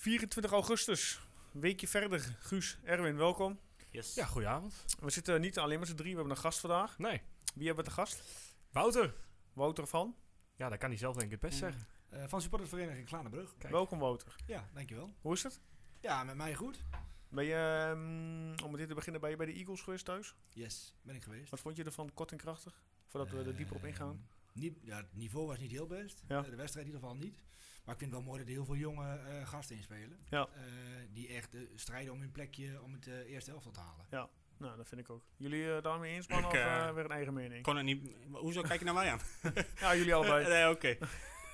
24 augustus, een weekje verder. Guus, Erwin, welkom. Yes. Ja, goedenavond. We zitten niet alleen met z'n drie, we hebben een gast vandaag. Nee, Wie hebben we te gast? Wouter. Wouter van. Ja, dat kan hij zelf denk ik het best zeggen. Eh, van supportersvereniging Klanenbrug. Kijk. Welkom Wouter. Ja, dankjewel. Hoe is het? Ja, met mij goed. Ben je, ehm, om met dit te beginnen, ben je bij de Eagles geweest thuis? Yes, ben ik geweest. Wat vond je ervan kort en krachtig? Voordat we er dieper op ingaan. Ehm, niet, ja, het niveau was niet heel best. Ja. Eh, de wedstrijd in ieder geval niet. Maar ik vind het wel mooi dat er heel veel jonge eh, gasten inspelen. Ja. Eh, die echt eh, strijden om hun plekje om het eh, eerste elftal te halen. Nou, dat vind ik ook. Jullie daarmee eens, man? Ik, Of weer een eigen mening? Kon het niet. Hoezo kijk je naar mij aan? Ja, jullie allebei. nee, oké.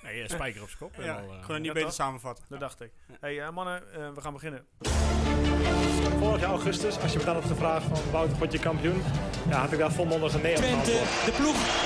Nee, spijker op zijn kop. Ja, ik kon het niet ja, beter samenvatten. Dat dacht ik. hey, mannen, we gaan beginnen. Vorig jaar augustus, als je me dan op de vraag van Wouter, word je kampioen? Ja, had ik daar volmondig een nee op Twente, de ploeg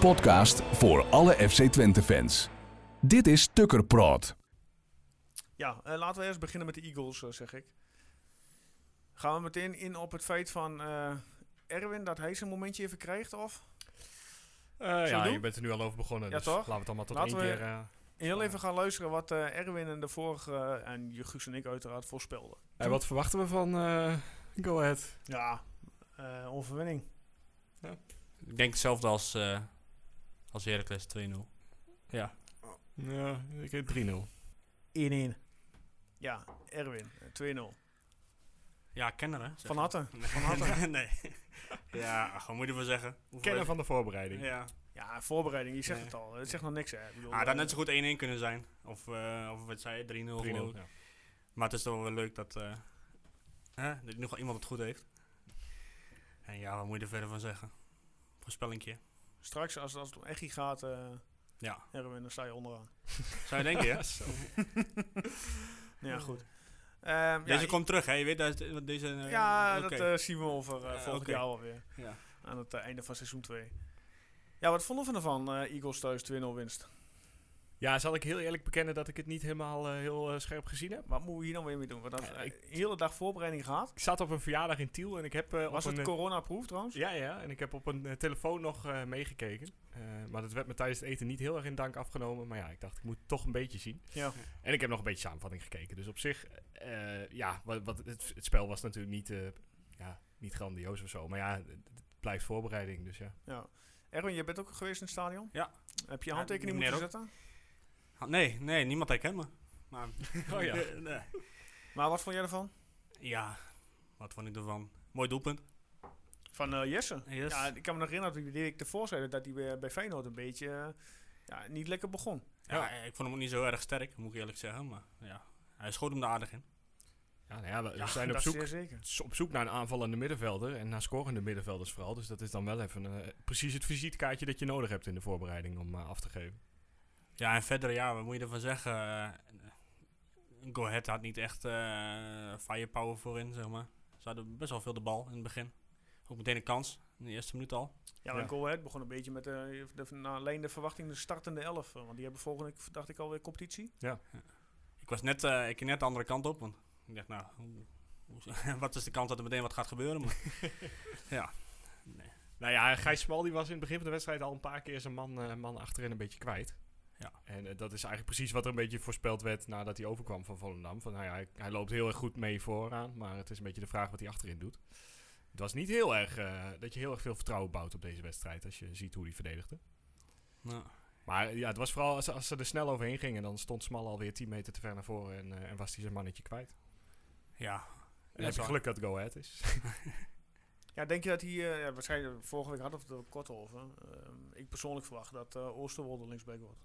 Podcast voor alle FC Twente fans. Dit is Tukker Praat. Ja, eh, laten we eerst beginnen met de Eagles, eh, zeg ik. Gaan we meteen in op het feit van eh, Erwin, dat hij zijn momentje even krijgt, of? eh, ja, je bent er nu al over begonnen. Ja, dus toch? laten we het allemaal tot Laten één keer... eh, Heel even gaan luisteren wat eh, Erwin en de vorige, en je Guus en ik uiteraard, voorspelden. en wat verwachten we van eh, Go Ahead? Ja, eh overwinning. Ik denk hetzelfde als, eh als Heracles 2-0. Ja. Ja, ik heb 3-0. 1-1. Ja, Erwin, eh, 2-0. Ja, kenner hè? Van harte. Nee. Van harte. nee. Ja, wat moet je ervan zeggen? Hoeveel Kennen van de voorbereiding. Ja. Ja, voorbereiding, je zegt Nee. het al. Het zegt nog niks, hè. Ik bedoel, Ah, dat had eh, net zo goed 1-1 kunnen zijn. Of, eh of wat zei je, 3-0 3-0. geloof ik. ja. Maar het is toch wel leuk dat, eh hè, dat nog iemand het goed heeft. En ja, wat moet je er verder van zeggen? Voorspellingje. Straks, als, als het om Echi gaat, eh, Ja. Erwin, dan sta je onderaan. Zou je denken, ja? Ja, goed. Ehm, Deze ja, komt terug, hè? Je weet dat deze... Ja, dat eh, zien we over eh, volgend jaar alweer. Ja. Aan het einde van seizoen 2. Ja, wat vonden we ervan, eh Eagles thuis 2-0 winst? Ja, zal ik heel eerlijk bekennen dat ik het niet helemaal eh, heel eh, scherp gezien heb. Wat moeten we hier dan weer mee doen? Hebben Ja, eh, ik- hele dag voorbereiding gehad. Ik zat op een verjaardag in Tiel en ik heb... eh, Was op het een, corona-proof trouwens? Ja, ja. En ik heb op een telefoon nog eh, meegekeken. Eh, maar dat werd me tijdens het eten niet heel erg in dank afgenomen. Maar ja, ik dacht, ik moet toch een beetje zien. Ja. En ik heb nog een beetje samenvatting gekeken. Dus op zich, eh, ja, wat, wat, het, het spel was natuurlijk niet, eh, ja, niet grandioos of zo. Maar ja, het, het blijft voorbereiding. Dus ja. ja. Erwin, je bent ook geweest in het stadion? Ja. Heb je handtekening moeten zetten? Nee, nee, niemand herkent me. Maar, Oh ja. Eh, nee. Maar wat vond jij ervan? Ja, wat vond ik ervan? Mooi doelpunt. Van eh, Jesse? Yes. Ja, ik kan me nog herinneren dat ik de ervoor zei dat hij bij, bij Feyenoord een beetje eh, ja, niet lekker begon. Ja, ik vond hem ook niet zo erg sterk, moet ik eerlijk zeggen. Maar ja, hij schoot hem er aardig in. Ja, nou ja, we, Ja, zijn op zoek, op zoek naar een aanvallende middenvelder. En naar scorende middenvelders vooral. Dus dat is dan wel even eh, precies het visitekaartje dat je nodig hebt in de voorbereiding om eh, af te geven. Ja, en verder, ja, wat moet je ervan zeggen? Eh, Go Ahead had niet echt eh firepower voorin, zeg maar. Ze hadden best wel veel de bal in het begin. Ook meteen een kans, in de eerste minuut al. Ja, Ja. en Go Ahead begon een beetje met de, de, naar alleen de verwachting de startende elf. eh, Want die hebben volgende, dacht ik, alweer competitie. Ik was net, eh, ik ging net de andere kant op, want ik dacht, nou, hoe, hoe- wat is de kans dat er meteen wat gaat gebeuren? Maar, ja, nee. Nou ja, Gijs Smal die was in het begin van de wedstrijd al een paar keer zijn man, eh, man achterin een beetje kwijt. Ja. En eh, dat is eigenlijk precies wat er een beetje voorspeld werd nadat hij overkwam van Volendam. Van, nou ja, hij, hij loopt heel erg goed mee vooraan, maar het is een beetje de vraag wat hij achterin doet. Het was niet heel erg eh, dat je heel erg veel vertrouwen bouwt op deze wedstrijd als je ziet hoe hij verdedigde. Nou, Maar ja, het was vooral als, als ze er snel overheen gingen, dan stond Smal alweer 10 meter te ver naar voren en, eh, en was hij zijn mannetje kwijt. ja. En heb je geluk dat het Go Ahead is. Ja, denk je dat hij, eh, ja, waarschijnlijk vorige week hadden we het er kort over. Ehm, ik persoonlijk verwacht dat eh Oosterwolde linksback wordt.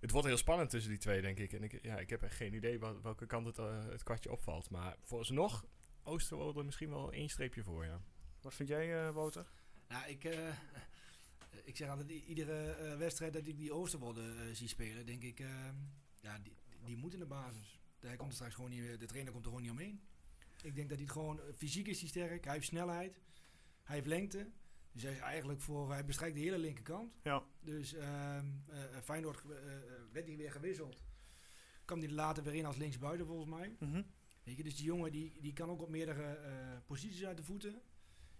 Het wordt heel spannend tussen die twee, denk ik. En ik, ja, ik heb echt geen idee wel- welke kant het, eh, het kwartje opvalt. Maar vooralsnog, Oosterwolde misschien wel één streepje voor, ja. Wat vind jij, eh Wouter? Nou, ik, eh, ik zeg altijd, iedere eh, wedstrijd dat ik die Oosterwolde eh, zie spelen, denk ik, ja, die, die moet in de basis. Hij komt er straks gewoon niet, de trainer komt er gewoon niet omheen. Ik denk dat hij het gewoon, fysiek is hij sterk, hij heeft snelheid, hij heeft lengte. Dus hij is eigenlijk voor, hij bestrijkt de hele linkerkant. Ja. Dus ehm eh, eh, Feyenoord eh, werd hij weer gewisseld. Kwam hij er later weer in als linksbuiten volgens mij. Mhm. Weet je, dus die jongen die, die kan ook op meerdere eh, posities uit de voeten.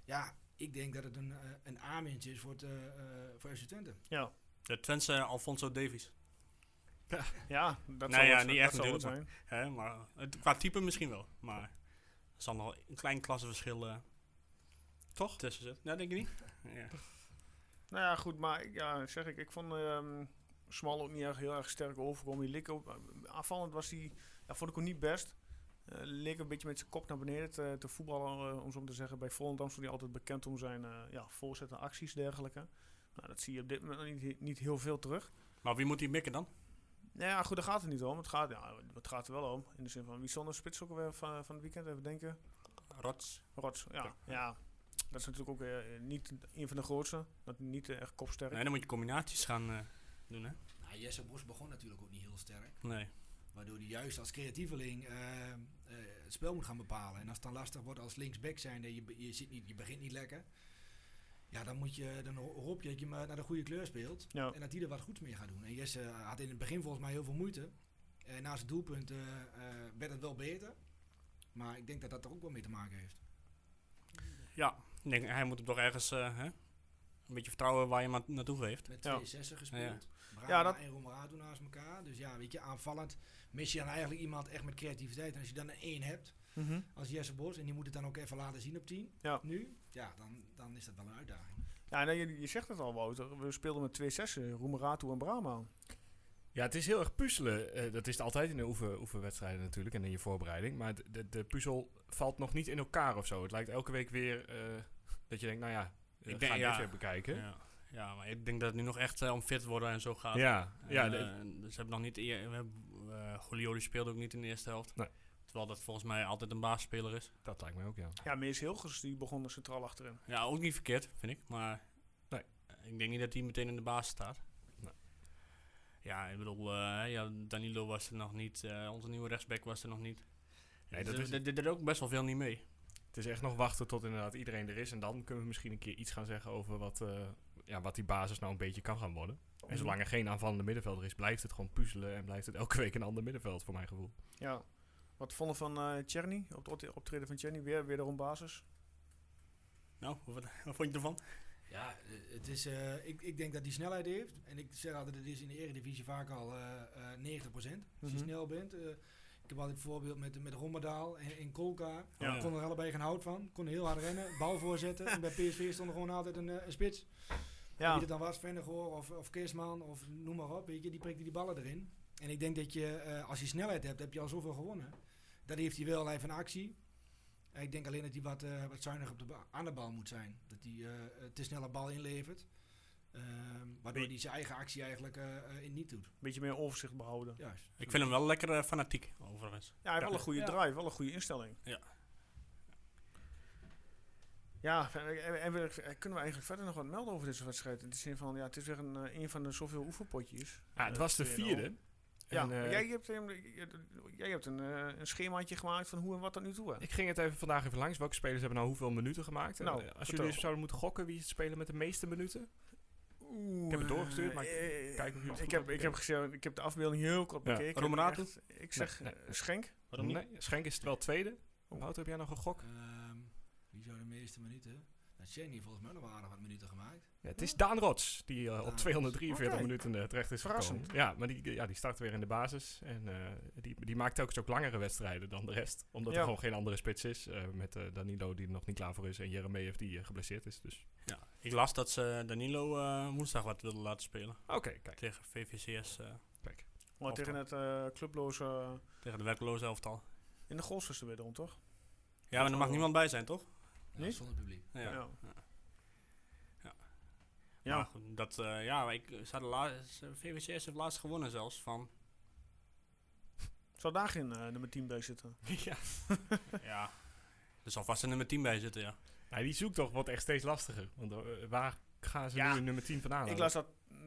Ja, ik denk dat het een, een aanwinst is voor, het, eh, eh, voor FC Twente. Ja. De Twentse Alfonso Davies. Ja, dat Nee, zal ja, het, niet echt zal het natuurlijk, zijn. Hè, maar het, qua type misschien wel. Maar er zal nog een klein klassenverschil eh Toch? tussen zitten. Ja, denk je niet? Ja. Nou ja, goed, maar ik- ja, zeg ik, ik vond ehm Smal ook niet echt heel erg sterk overkomen. Die leek ook, aanvallend was hij, ja, vond ik ook niet best. Eh leek een beetje met zijn kop naar beneden te, te voetballen, eh, om zo te zeggen. Bij Volendam stond hij altijd bekend om zijn eh ja, voorzetten, acties dergelijke. Nou, dat zie je op dit moment niet, niet heel veel terug. Maar wie moet die mikken dan? Nou ja, goed, daar gaat het niet om. Het gaat, ja, het gaat er wel om. In de zin van, wie stond de spits ook alweer van, van het weekend? Even denken. Rots. Rots, ja. ja. Dat is natuurlijk ook eh, niet een van de grootste. Dat niet eh, echt kopsterk. Nee, dan moet je combinaties gaan eh, doen, hè? Nou, Jesse Bos begon natuurlijk ook niet heel sterk. Nee. Waardoor hij juist als creatieveling eh, eh, het spel moet gaan bepalen. En als het dan lastig wordt als linksback zijn, je, je, zit niet, je begint niet lekker. Ja, dan, moet je, dan ho- hoop je dat je maar naar de goede kleur speelt. Ja. En dat hij er wat goeds mee gaat doen. En Jesse had in het begin volgens mij heel veel moeite. En na zijn doelpunt eh, eh, werd het wel beter. Maar ik denk dat dat er ook wel mee te maken heeft. Ja, ik denk, hij moet hem toch ergens eh, hè? een beetje vertrouwen waar je hem naartoe geeft. Met Ja. twee zessen gespeeld. Ja, dat- en Romerado naast elkaar. Dus ja, weet je, aanvallend mis je dan eigenlijk iemand echt met creativiteit. En als je dan een één hebt, Mhm. als Jesse Bos, en die moet het dan ook even laten zien op 10, Ja. nu, ja, dan, dan is dat wel een uitdaging. Ja, nee, je, je zegt het al, Wouter. We speelden met twee zessen, Roemeratu en Brahma. Ja, het is heel erg puzzelen. Eh, dat is het altijd in de oefen, oefenwedstrijden natuurlijk en in je voorbereiding. Maar de, de, puzzel valt nog niet in elkaar of zo. Het lijkt elke week weer eh, dat je denkt, nou ja, ik Ik denk, ga ja. dit weer bekijken. Ja, Ja. ja, maar ik denk dat het nu nog echt eh, om fit worden en zo gaat. ja, En, de- eh, dus ze hebben nog niet... eer- We hebben, eh Julio die speelde ook niet in de eerste helft. Nee. Terwijl dat volgens mij altijd een baasspeler is. dat lijkt mij ook, ja. Ja, Mees Hilgers, die begon er centraal achterin. Ja, ook niet verkeerd, vind ik. Maar Nee. eh, ik denk niet dat hij meteen in de baas staat. Ja, ik bedoel, eh, ja, Danilo was er nog niet. eh, onze nieuwe rechtsback was er nog niet. Nee, Dus dat is, er- er deed ook best wel veel niet mee. het is echt nog wachten tot inderdaad iedereen er is. En dan kunnen we misschien een keer iets gaan zeggen over wat, eh, ja, wat die basis nou een beetje kan gaan worden. Mhm. En zolang er geen aanvallende middenvelder is, blijft het gewoon puzzelen. En blijft het elke week een ander middenveld, voor mijn gevoel. Ja. Wat vonden we van eh Tjerny? Op het optre- optreden van Tjerny, weer, wederom basis. Nou, wat, wat vond je ervan? Ja, eh, het is, eh, ik, ik denk dat hij snelheid heeft. En ik zeg altijd, het is in de eredivisie vaak al eh eh 90%. Als je Mhm. snel bent. Eh, ik heb altijd het voorbeeld met, met Rommedaal en, en Kolka. Ja. Ik kon er allebei geen hout van. Kon heel hard rennen, bal voorzetten. en bij PSV stond er gewoon altijd een, eh, een spits. Ja, Wie het dan was, Vennegoor of, of Keesman of noem maar op. Weet je, die prikte die ballen erin. En ik denk dat je, eh, als je snelheid hebt, heb je al zoveel gewonnen. Dat heeft hij wel even actie. Ik denk alleen dat hij wat, eh, wat zuinig op de aan de bal moet zijn. Dat hij eh, eh, te snel een bal inlevert. Ehm, waardoor hij zijn eigen actie eigenlijk in niet doet. een beetje meer overzicht behouden. Juist. Ik vind hem wel lekker fanatiek, overigens. Ja, hij heeft wel een goede Ja. drive, wel een goede instelling. Ja. Ja, en, we- kunnen we eigenlijk verder nog wat melden over deze wedstrijd? In de zin van, ja, het is weer een, een van de zoveel oefenpotjes. Ja, het was de 2-0. vierde. Ja, En, eh, jij hebt, hem- jij hebt een, eh, een schemaatje gemaakt van hoe en wat tot nu toe. Ik ging het even vandaag even langs. Welke spelers hebben nou hoeveel minuten gemaakt? En, Nou, eh, als vertel. jullie eens zouden moeten gokken, wie is het speler met de meeste minuten? Oeh, Ik heb het doorgestuurd, maar ik- eh, kijk of jullie het ik heb, ik, heb gezegd, ik heb de afbeelding heel kort Ja. bekeken. Echt, Ik zeg Nee, eh, nee. Schenk. Waarom niet? Nee, Schenk is het wel tweede. Oh. Wouter, heb jij nog een gok? Ehm, wie zou de meeste minuten? Nou, Jenny heeft volgens mij nog wel aardig wat minuten gemaakt. Het is Daan Rots, die eh, op Daan 243 Oké. minuten eh, terecht is Verrassend. gekomen. Ja, maar die, ja, die start weer in de basis. En eh, die, die maakt telkens ook langere wedstrijden dan de rest. Omdat Ja. er gewoon geen andere spits is. eh, met Danilo die er nog niet klaar voor is. En Jeremejeff die geblesseerd is. Dus Ja. Ik las dat ze Danilo eh, woensdag wat wilden laten spelen. oké, kijk. Tegen VVCS, eh, kijk. Maar tegen het eh, clubloze... tegen de werkloze elftal. in de goalsvesten wederom, toch? Ja, maar er mag niemand bij zijn, toch? Ja, Niet? Zonder publiek. Ja. Ja. Ja. Goed, dat, eh, ja, ik, ze hadden la- ze- VVCS heeft laatst gewonnen zelfs van... Zou daar geen eh, nummer 10 bij zitten? ja. ja, er zal vast een nummer 10 bij zitten, ja. Nou, die zoektocht wordt echt steeds lastiger. Want eh, waar gaan ze Ja. nu een nummer 10 vandaan? Ik las dat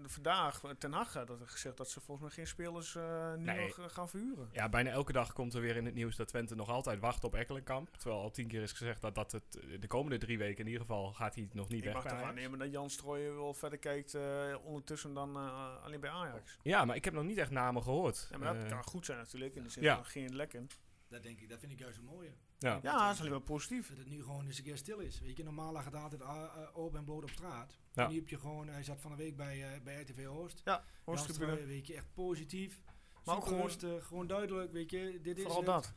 vandaag, Ten Hag had dat gezegd dat ze volgens mij geen spelers eh, nu Nee. nog eh, gaan verhuren. Ja, bijna elke dag komt er weer in het nieuws dat Twente nog altijd wacht op Ekkelenkamp. Terwijl al tien keer is gezegd dat, dat het eh, de komende drie weken in ieder geval gaat hij nog niet Ik weg mag bij Ajax. aannemen dat Jan Strooijen wel verder kijkt eh, ondertussen dan eh, alleen bij Ajax. Ja, maar ik heb nog niet echt namen gehoord. Ja, maar dat kan goed zijn natuurlijk, in de zin ja. van geen lekken. Dat denk ik, dat vind ik juist het mooie. Ja. Ja, dat is alleen maar positief. Dat het nu gewoon eens een keer stil is. Weet je, normaal lag het altijd ah, ah, open en bloot op straat. Ja. Nu heb je gewoon, hij zat van de week bij, eh, bij RTV Oost. Ja. Strooijen, weet je, echt positief. Maar ook gewoon- rustig, gewoon duidelijk, weet je, dit is Vooral dat.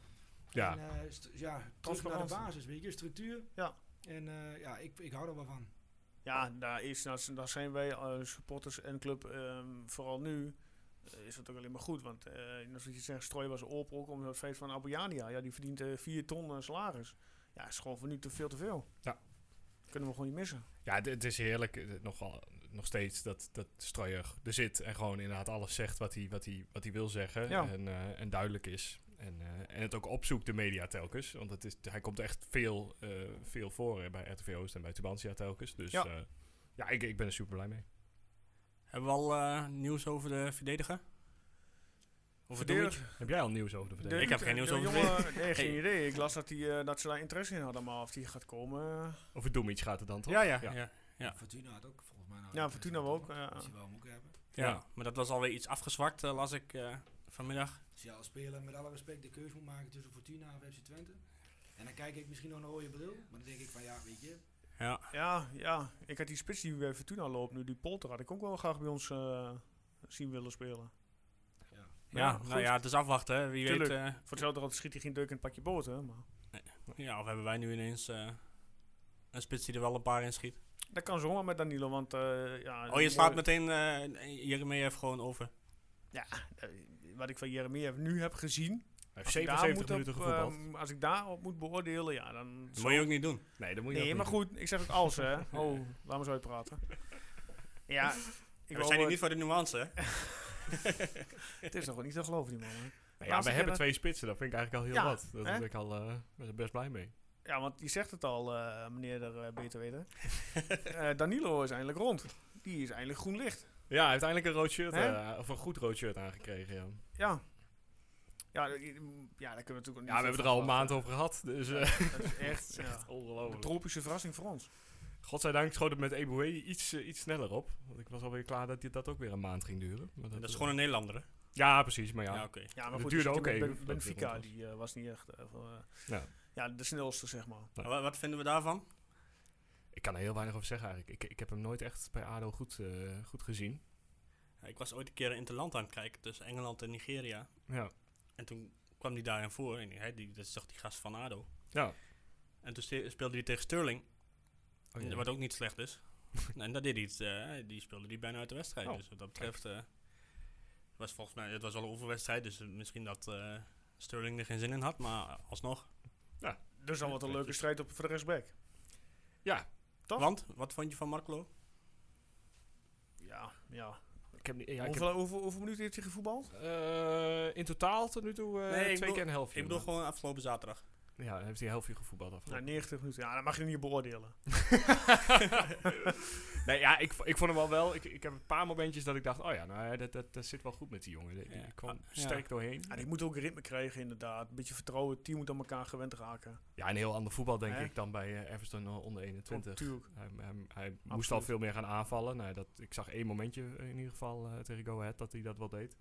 Ja. En, eh, ja, terug naar de basis, weet je, structuur. Ja. En eh, ja, ik, ik hou er wel van. Ja, daar, is, daar, zijn wij eh, supporters en club, ehm, vooral nu, eh, is dat ook alleen maar goed. Want, eh zoals je zegt, Strooi was ook om het feit van Abuyania. Ja, die verdient eh 4 ton eh, salaris. Ja, is gewoon voor nu te veel te veel. Ja. Kunnen we gewoon niet missen. Ja, het- is heerlijk. eh, Nog, wel, nog steeds dat, dat er zit en gewoon inderdaad alles zegt wat hij, wat hij, wat hij wil zeggen. Ja. En, eh, en duidelijk is. En, eh, en het ook opzoekt, de media telkens. Want het is, hij komt echt veel, eh, veel voor bij RTV Oost en bij Tubantia telkens. Dus Ja. ja, ja ik, ik ben er super blij mee. Hebben we al eh, nieuws over de verdediger? Over Verdediger. Doemit? Heb jij al nieuws over de De- verdediging? Ik heb geen nieuws de over jongen- Nee, geen Hey. idee. Ik las dat, die, eh, dat ze daar interesse in hadden, maar of die gaat komen... eh, Over Doemic gaat het dan toch? Ja, ja, Ja. ja. Ja. Fortuna had ook volgens mij. nou Ja, Fortuna we ook, ja. Die hem ook hebben. Ja, Ja. maar dat was alweer iets afgezwakt, las ik eh, vanmiddag. Als je als speler met alle respect de keuze moet maken tussen Fortuna of FC Twente. En dan kijk ik misschien nog een rode bril. Maar dan denk ik van ja, weet je. Ja. Ja, ja. Ik had die spits die bij Fortuna loopt nu, die Polter, had ik ook wel graag bij ons eh, zien willen spelen. Ja. Ja, nou ja, het is afwachten. hè. Wie Tuurlijk. weet. eh, Voor hetzelfde geld schiet hij geen deuk in het pakje boter, maar ja, of hebben wij nu ineens eh, een spits die er wel een paar in schiet. dat kan zomaar met Danilo, want eh, ja... Oh, je slaat meteen uh, even gewoon over. Ja, wat ik van Jeremia nu heb gezien, heeft als ik, daar 77 moet minuten gevoetbald. ehm, als ik daarop moet beoordelen, ja, dan... Dat moet je ook niet doen. nee, dat moet je Nee, ook maar niet goed, ik zeg ook als, hè. Oh, laat me eens uitpraten. Ja, ik we zijn hier niet voor de nuance, hè? Het is nog wel niet te geloven, die man, hè. Ja, we hebben twee spitsen, dat vind ik eigenlijk al heel Ja, wat. Daar ben ik al eh, best blij mee. Ja, want je zegt het al, eh, meneer er eh, beter weten. Eh, Danilo is eindelijk rond. Die is eindelijk groen licht. Ja, hij heeft eindelijk een rood shirt, eh, of een goed rood shirt aangekregen. Ja, Ja. Ja, ja daar kunnen we natuurlijk niet ja we hebben er al een maand over gehad, dus Ja, eh, dat is echt, het is echt ja, een ongelooflijk. tropische verrassing voor ons. Godzijdank schoot het met Eboué iets, eh, iets sneller op. Want ik was alweer klaar dat dit, dat ook weer een maand ging duren. Maar Dat is eh, gewoon een Nederlander, hè? Ja, precies, maar ja. Ja, oké. Ja, Dat maar goed, duurde dus ook die even Ben- het Benfica, die eh, was niet echt Ja. ja, de snelste, zeg maar. Wat vinden we daarvan? Ik kan er heel weinig over zeggen eigenlijk. Ik, ik heb hem nooit echt bij ADO goed, eh, goed gezien. Ja, ik was ooit een keer in interland aan het kijken tussen Engeland en Nigeria. Ja. En toen kwam hij daarin voor. En hij, die, dat is toch die gast van ADO. Ja. En toen speelde hij tegen Sterling. Oh, ja. Wat ook niet slecht is. en dat deed hij iets. eh, die speelde die bijna uit de wedstrijd. Oh, dus wat dat betreft... eh, was volgens mij... Het was wel een oefenwedstrijd. Dus misschien dat eh, Sterling er geen zin in had. Maar alsnog. Dus dan wordt een leuke strijd op voor de rechtsback. Ja. Toch? Want, wat vond je van Marklo? Ja, ja. Ik heb, niet- ja, ik hoeveel, hoeveel, hoeveel minuten heeft hij gevoetbald? heb, eh, in totaal tot nu toe eh, Nee, twee keer een helftje. Ik bedoel gewoon afgelopen zaterdag. Ja, dan heeft hij een helftje gevoetbald Nou, afgelopen. 90 minuten. Ja, dat mag je niet beoordelen. nee, ja, ik, ik vond hem wel wel. Ik, ik heb een paar momentjes dat ik dacht, oh ja, nou ja, dat, dat, dat zit wel goed met die jongen. Die, kwam Ah, sterk doorheen. Ja, die moet ook ritme krijgen, inderdaad. Een beetje vertrouwen. Het team moet aan elkaar gewend raken. Ja, een heel ander voetbal denk Hè? ik dan bij eh, Everton eh, onder 21. Natuurlijk. Hij, hij, hij moest al veel meer gaan aanvallen. Nou, dat, ik zag één momentje in ieder geval eh, tegen Go Ahead dat hij dat wel deed.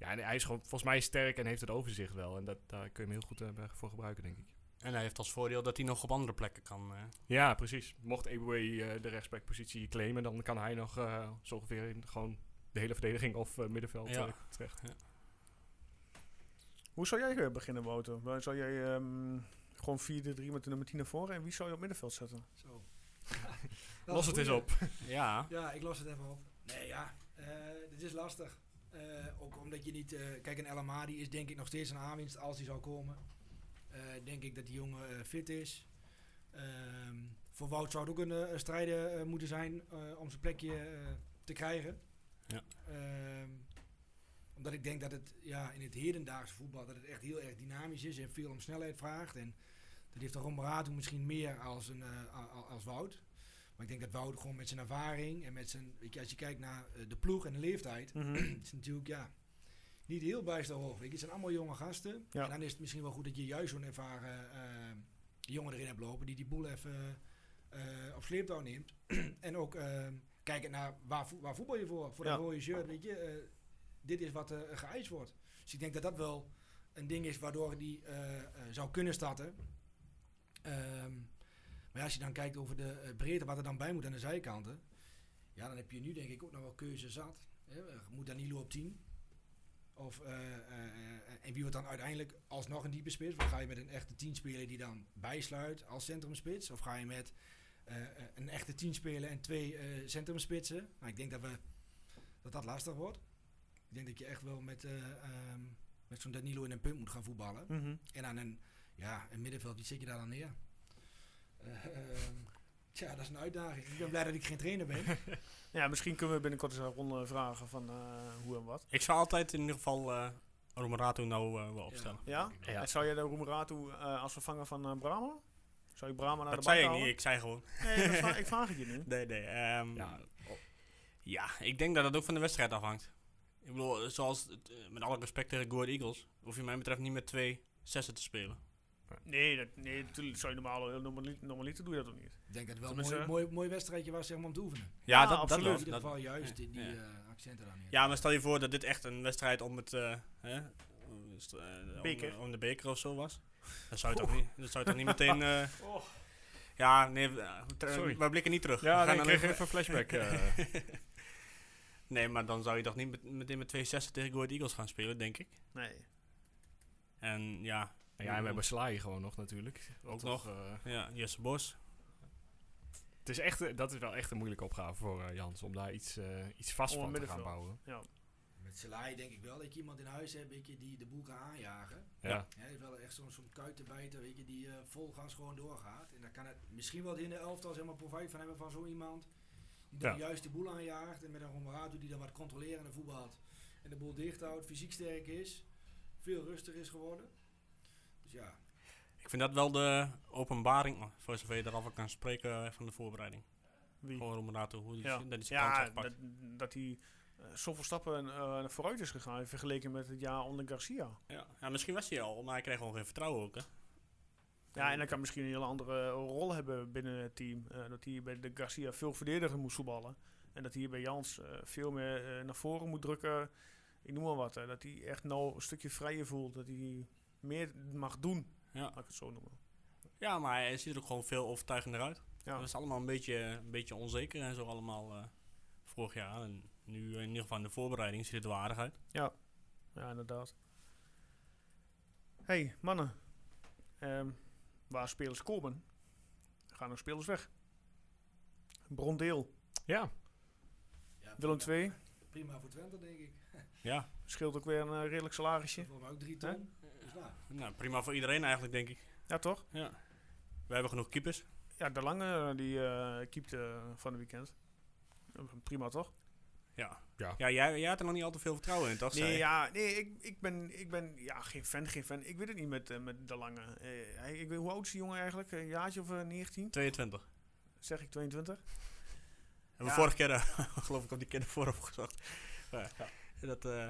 Ja, en hij is gewoon volgens mij sterk en heeft het overzicht wel. En dat, daar kun je hem heel goed eh, voor gebruiken, denk ik. En hij heeft als voordeel dat hij nog op andere plekken kan. eh. Ja, precies. Mocht Eboué eh de rechtsbackpositie claimen, dan kan hij nog eh, zo ongeveer in gewoon de hele verdediging of eh, middenveld Ja. terecht. Hoe zou jij beginnen, Wouter? Zou jij ehm, gewoon 4-3 met de nummer 10 naar voren? En wie zou je op middenveld zetten? Zo. Los het eens op. ja. Ja, ik los het even op. Nee, ja, eh dit is lastig. Eh, ook omdat je niet... eh, kijk, een El Amadi is denk ik nog steeds een aanwinst als hij zou komen. Eh, denk ik dat die jongen eh, fit is. Ehm, voor Wout zou het ook een, eh, eh, moeten zijn om zijn plekje te krijgen. Ja. Ehm, omdat ik denk dat het ja, in het hedendaagse voetbal dat het echt heel erg dynamisch is en veel om snelheid vraagt. En dat heeft de Romberato misschien meer als, een, als Wout. Maar ik denk dat Wout gewoon met zijn ervaring en met zijn, weet je, als je kijkt naar de ploeg en de leeftijd, het is natuurlijk ja, niet heel bijster hoog. Het zijn allemaal jonge gasten. Ja. En dan is het misschien wel goed dat je juist zo'n ervaren eh, jongen erin hebt lopen die die boel even eh, op sleeptouw neemt. en ook eh, kijken naar waar, vo- waar voetbal je voor, voor Ja. dat rode shirt. Weet je, dit is wat er geëist wordt. Dus ik denk dat dat wel een ding is waardoor die zou kunnen starten. Ehm, maar als je dan kijkt over de breedte, wat er dan bij moet aan de zijkanten. Ja, dan heb je nu denk ik ook nog wel keuze zat. Hè? Moet Danilo op 10? Of, eh, eh, eh, en wie wordt dan uiteindelijk alsnog een diepe spits? Of ga je met een echte 10 spelen die dan bijsluit als centrumspits? Of ga je met een echte 10 spelen en twee centrumspitsen? Nou, ik denk dat, we, dat dat lastig wordt. Ik denk dat je echt wel met, eh, ehm, met zo'n Danilo in een punt moet gaan voetballen. Mhm. En aan een, ja, een middenveld, wie zet je daar dan neer? Tja, dat is een uitdaging. Ik ben blij dat ik geen trainer ben. Ja, misschien kunnen we binnenkort eens een ronde vragen van eh, hoe en wat. Ik zou altijd in ieder geval eh Romeratu nou eh, wel opstellen. Ja? Ja. En zou je de Roemeratu eh als vervanger van Brahma? Zou je Brahma naar Dat de zei bank ik niet, ik zei gewoon. Nee, dat ik vraag het je nu. Nee, nee. ehm, Ja. ja. ik denk dat het ook van de wedstrijd afhangt. Ik bedoel, zoals, het, met alle respect tegen Go Eagles, hoef je mij betreft niet met twee zessen te spelen. Nee, dat, nee natuurlijk zou je normaal, normaal, normaliter doe je dat ook niet. Ik denk dat het wel een mooi, mooi, mooi wedstrijdje was zeg maar, om te oefenen. Ja, dat, dat absoluut. wel. in ieder Dat- geval juist die, die ja. eh, accenten dan. Ja, maar stel je voor dat dit echt een wedstrijd om het, eh, hè, eh, om- de beker of zo was. Dan zou je toch niet, dan zou je toch niet meteen... eh, Ja, nee, Sorry. we blikken niet terug. Ja, We nee, gaan ik dan kreeg even een flashback. eh. nee, maar dan zou je toch niet met, meteen met twee zessen tegen Go Ahead Eagles gaan spelen, denk ik. Nee. En ja, ja, en we hebben Slaai gewoon nog natuurlijk. Ook toch, nog. eh, ja Jesse Bos. het is echt, eh, dat is wel echt een moeilijke opgave voor eh, Jans. Om daar iets, eh, iets vast een van te gaan bouwen. Met Selai denk ik wel dat je iemand in huis hebt weet je, die de boel kan aanjagen. Ja. Ja. Hij is wel echt zo'n zo'n kuitenbijter weet je, die eh, vol gas gewoon doorgaat. En dan kan het misschien wel in de elftal zeg maar, profijt van hebben van zo iemand. Die dan Ja. juist de boel aanjaagt. En met een Romeratu die dan wat controlerende voetbalt. En de boel dicht houdt, fysiek sterk is. Veel rustiger is geworden. Dus ja, Ik vind dat wel de openbaring, oh, voor zover je erover kan spreken, eh, van de voorbereiding. Wie? Gewoon Romeratu, hoe die, Ja, dat kans ja dat, dat hij eh, zoveel stappen eh, vooruit is gegaan vergeleken met het jaar onder Garcia. Ja. ja, misschien was hij al, maar hij kreeg gewoon geen vertrouwen ook, hè. Ja, en dan kan misschien een hele andere rol hebben binnen het team. Eh, dat hij bij de Garcia veel verdediger moest voetballen. En dat hij bij Jans eh, veel meer naar voren moet drukken. Ik noem maar wat. dat hij echt nou een stukje vrijer voelt. Dat hij meer mag doen, Ja. laat ik het zo noemen. ja, maar hij ziet er ook gewoon veel overtuigender uit. Ja. Dat was allemaal een beetje, een beetje onzeker en zo allemaal eh, vorig jaar. En nu in ieder geval in de voorbereiding ziet het er aardig uit. Ja, inderdaad. hey, mannen. Ehm, waar spelers komen, gaan er spelers weg. Brondeel, Ja, ja Willem prima. 2. Prima voor Twente denk ik. Ja, Scheelt ook weer een eh, redelijk salarisje. Voor mij ook drie ton. Dus nou, nou, prima voor iedereen eigenlijk, denk ik. Ja, toch? Ja. We hebben genoeg keepers. Ja, de lange die eh keepte van het weekend. Eh, Prima toch? Ja. Ja. Ja, jij, jij had er nog niet al te veel vertrouwen in, toch? zei Nee, ja, nee ik, ik, ben, ik ben ja, geen fan, geen fan. Ik weet het niet met, eh, met de lange. Eh, hij, ik weet, hoe oud is die jongen eigenlijk? Een jaartje of eh, 19? 22. Zeg ik 22? Hebben Ja. we vorige keer, eh, geloof ik, op die keer ervoor opgezocht. Maar, dat, eh,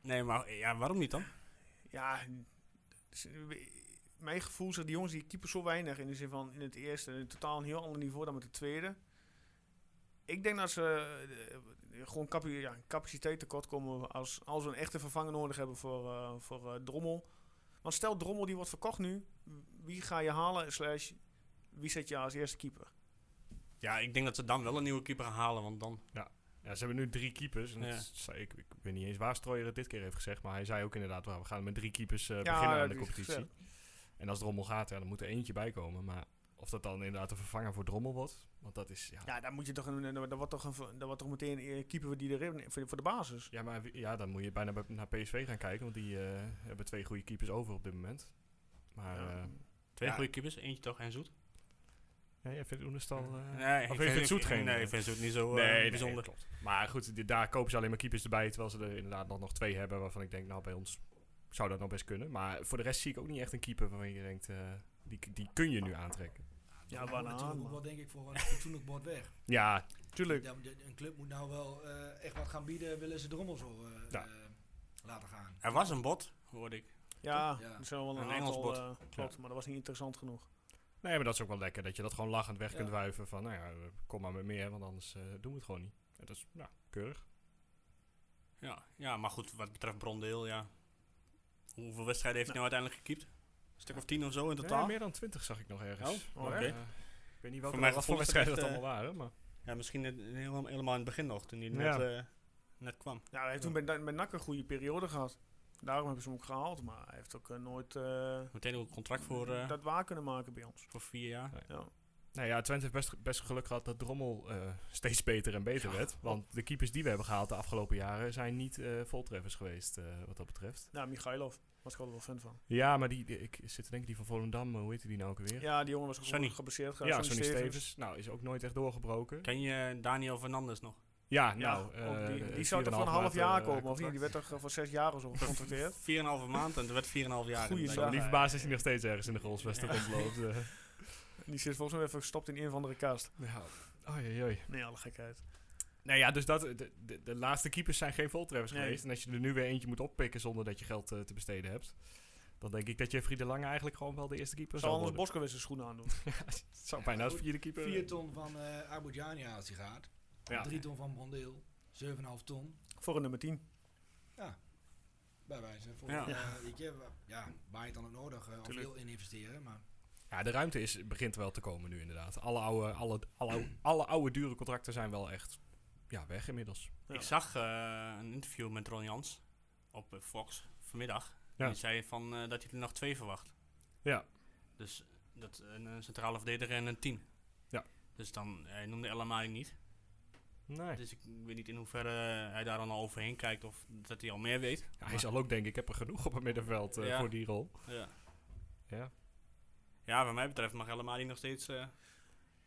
nee, maar ja, waarom niet dan? Ja, dus, eh, mijn gevoel zegt die jongens die keeper zo weinig in de zin van in het eerste in totaal een heel ander niveau dan met de tweede. Ik denk dat ze eh, gewoon capi ja, capaciteit tekort komen als, als we een echte vervanger nodig hebben voor, eh, voor eh, Drommel. Want stel Drommel die wordt verkocht nu, wie ga je halen slash wie zet je als eerste keeper? Ja, ik denk dat ze dan wel een nieuwe keeper gaan halen, want dan... ja, ze hebben nu drie keepers. En Ja. ik, ik weet niet eens waar Strooijer het dit keer heeft gezegd. Maar hij zei ook inderdaad, we gaan met drie keepers eh, Ja, beginnen aan de competitie. En als Drommel gaat, ja, dan moet er eentje bij komen. Maar of dat dan inderdaad een vervanger voor Drommel wordt. Want dat is, ja... Ja, dan moet je toch een, dan wordt toch, een, dan wordt toch meteen een keeper die erin voor, voor de basis. Ja, maar ja, dan moet je bijna bij- naar PSV gaan kijken. Want die eh, hebben twee goede keepers over op dit moment. Maar Ja. ja, Twee Ja. goede keepers, eentje toch en Zoet. Ja jij vindt Oenestal... eh, Nee, of je vindt Zoet geen... Nee, eh, ik vind Zoet niet zo eh, nee, nee, bijzonder. klopt. Maar goed, die- daar kopen ze alleen maar keepers erbij. Terwijl ze er inderdaad nog, nog twee hebben waarvan ik denk, nou bij ons zou dat nog best kunnen. Maar voor de rest zie ik ook niet echt een keeper waarvan je denkt, eh, die, die kun je nu aantrekken. Ja, banaan, maar- wel denk ik voor een fatsoenlijk bord weg. Ja, Tuurlijk. Ja, een club moet nou wel eh, echt wat gaan bieden, willen ze drommel zo eh, Ja. eh, laten gaan. Er was een bot, hoorde ik. Ja, Ja. er zijn wel een, Een aantal, Engels bot. eh, klopt, maar dat was niet interessant genoeg. Nee, maar dat is ook wel lekker. Dat je dat gewoon lachend weg Ja. kunt wuiven. Van, nou ja, kom maar met meer, want anders eh, doen we het gewoon niet. Dat is, nou, keurig. Ja, ja, maar goed, wat betreft Brondeel, ja. Hoeveel wedstrijden heeft hij nou uiteindelijk gekiept? Een stuk of tien of zo in totaal? Ja, meer dan 20 zag ik nog ergens. Oh, oké. eh, ik weet niet welke, mij wat voor het wedstrijden dat allemaal waren. Maar. Ja, misschien net- helemaal, helemaal in het begin nog, toen hij Ja. net, eh, net kwam. Ja, hij heeft toen bij, bij NAC een goede periode gehad. Daarom hebben ze hem ook gehaald, maar hij heeft ook eh, nooit eh, Meteen ook een contract voor, eh, dat waar kunnen maken bij ons. voor vier jaar. Ja. Nou ja, Twente heeft best, best geluk gehad dat Drommel eh, steeds beter en beter werd. Want de keepers die we hebben gehaald de afgelopen jaren zijn niet eh, voltreffers geweest eh, wat dat betreft. Ja, Michailov was ik altijd wel fan van. Ja, maar die, die- ik zit te denken die van Volendam, hoe heet die nou ook weer? Ja, die jongen was gewoon gebaseerd. Ja, Sonny Stevens. Nou, is ook nooit echt doorgebroken. Ken je Daniel Fernandes nog? Ja, Ja, nou, ook eh, die, die zou toch 4,5 voor een half jaar eh, komen, of niet? Die werd toch eh, voor zes jaar of zo gecontracteerd? 4,5 maand en er werd 4,5 jaar. Goeie zaak. Niet verbaasd als hij nog steeds ergens in de goalsvesten rondloopt. eh. Die zit volgens mij even gestopt in een of andere kast. Ja, oei, oei. Nee, alle gekheid. Nou ja, dus dat, de, de, de laatste keepers zijn geen voltreffers Nee. geweest. En als je er nu weer eentje moet oppikken zonder dat je geld te besteden hebt. Dan denk ik dat je Friede Lange eigenlijk gewoon wel de eerste keeper Zou zal anders worden. Boskowitz zijn schoenen aandoen. Het zou bijna als vierde keeper... 4 ton van eh Abu Jania als hij gaat. Ja. 3 ton van Brondeel. 7,5 ton. Voor een nummer 10. Bij wijze van, Ja. ja. weet je, wa- ja, waar je het dan ook nodig eh, of veel in investeren. Maar Ja, de ruimte is, begint wel te komen nu inderdaad. Alle oude, alle, alle, oude- alle oude dure contracten zijn wel echt ja, weg inmiddels. Ja. Ik zag eh, een interview met Ron Jans op Fox vanmiddag. Ja. Die zei van, eh, dat hij er nog twee verwacht. Ja. Dus dat, een, centrale verdediger en een tien. Ja. Dus dan, hij noemde Amadi niet. Nee. Dus ik weet niet in hoeverre hij daar dan al overheen kijkt of dat hij al meer weet. Ja, hij zal ook denken, ik heb er genoeg op het middenveld eh, Ja. voor die rol. Ja. Ja. ja, wat mij betreft mag El Amadi nog steeds eh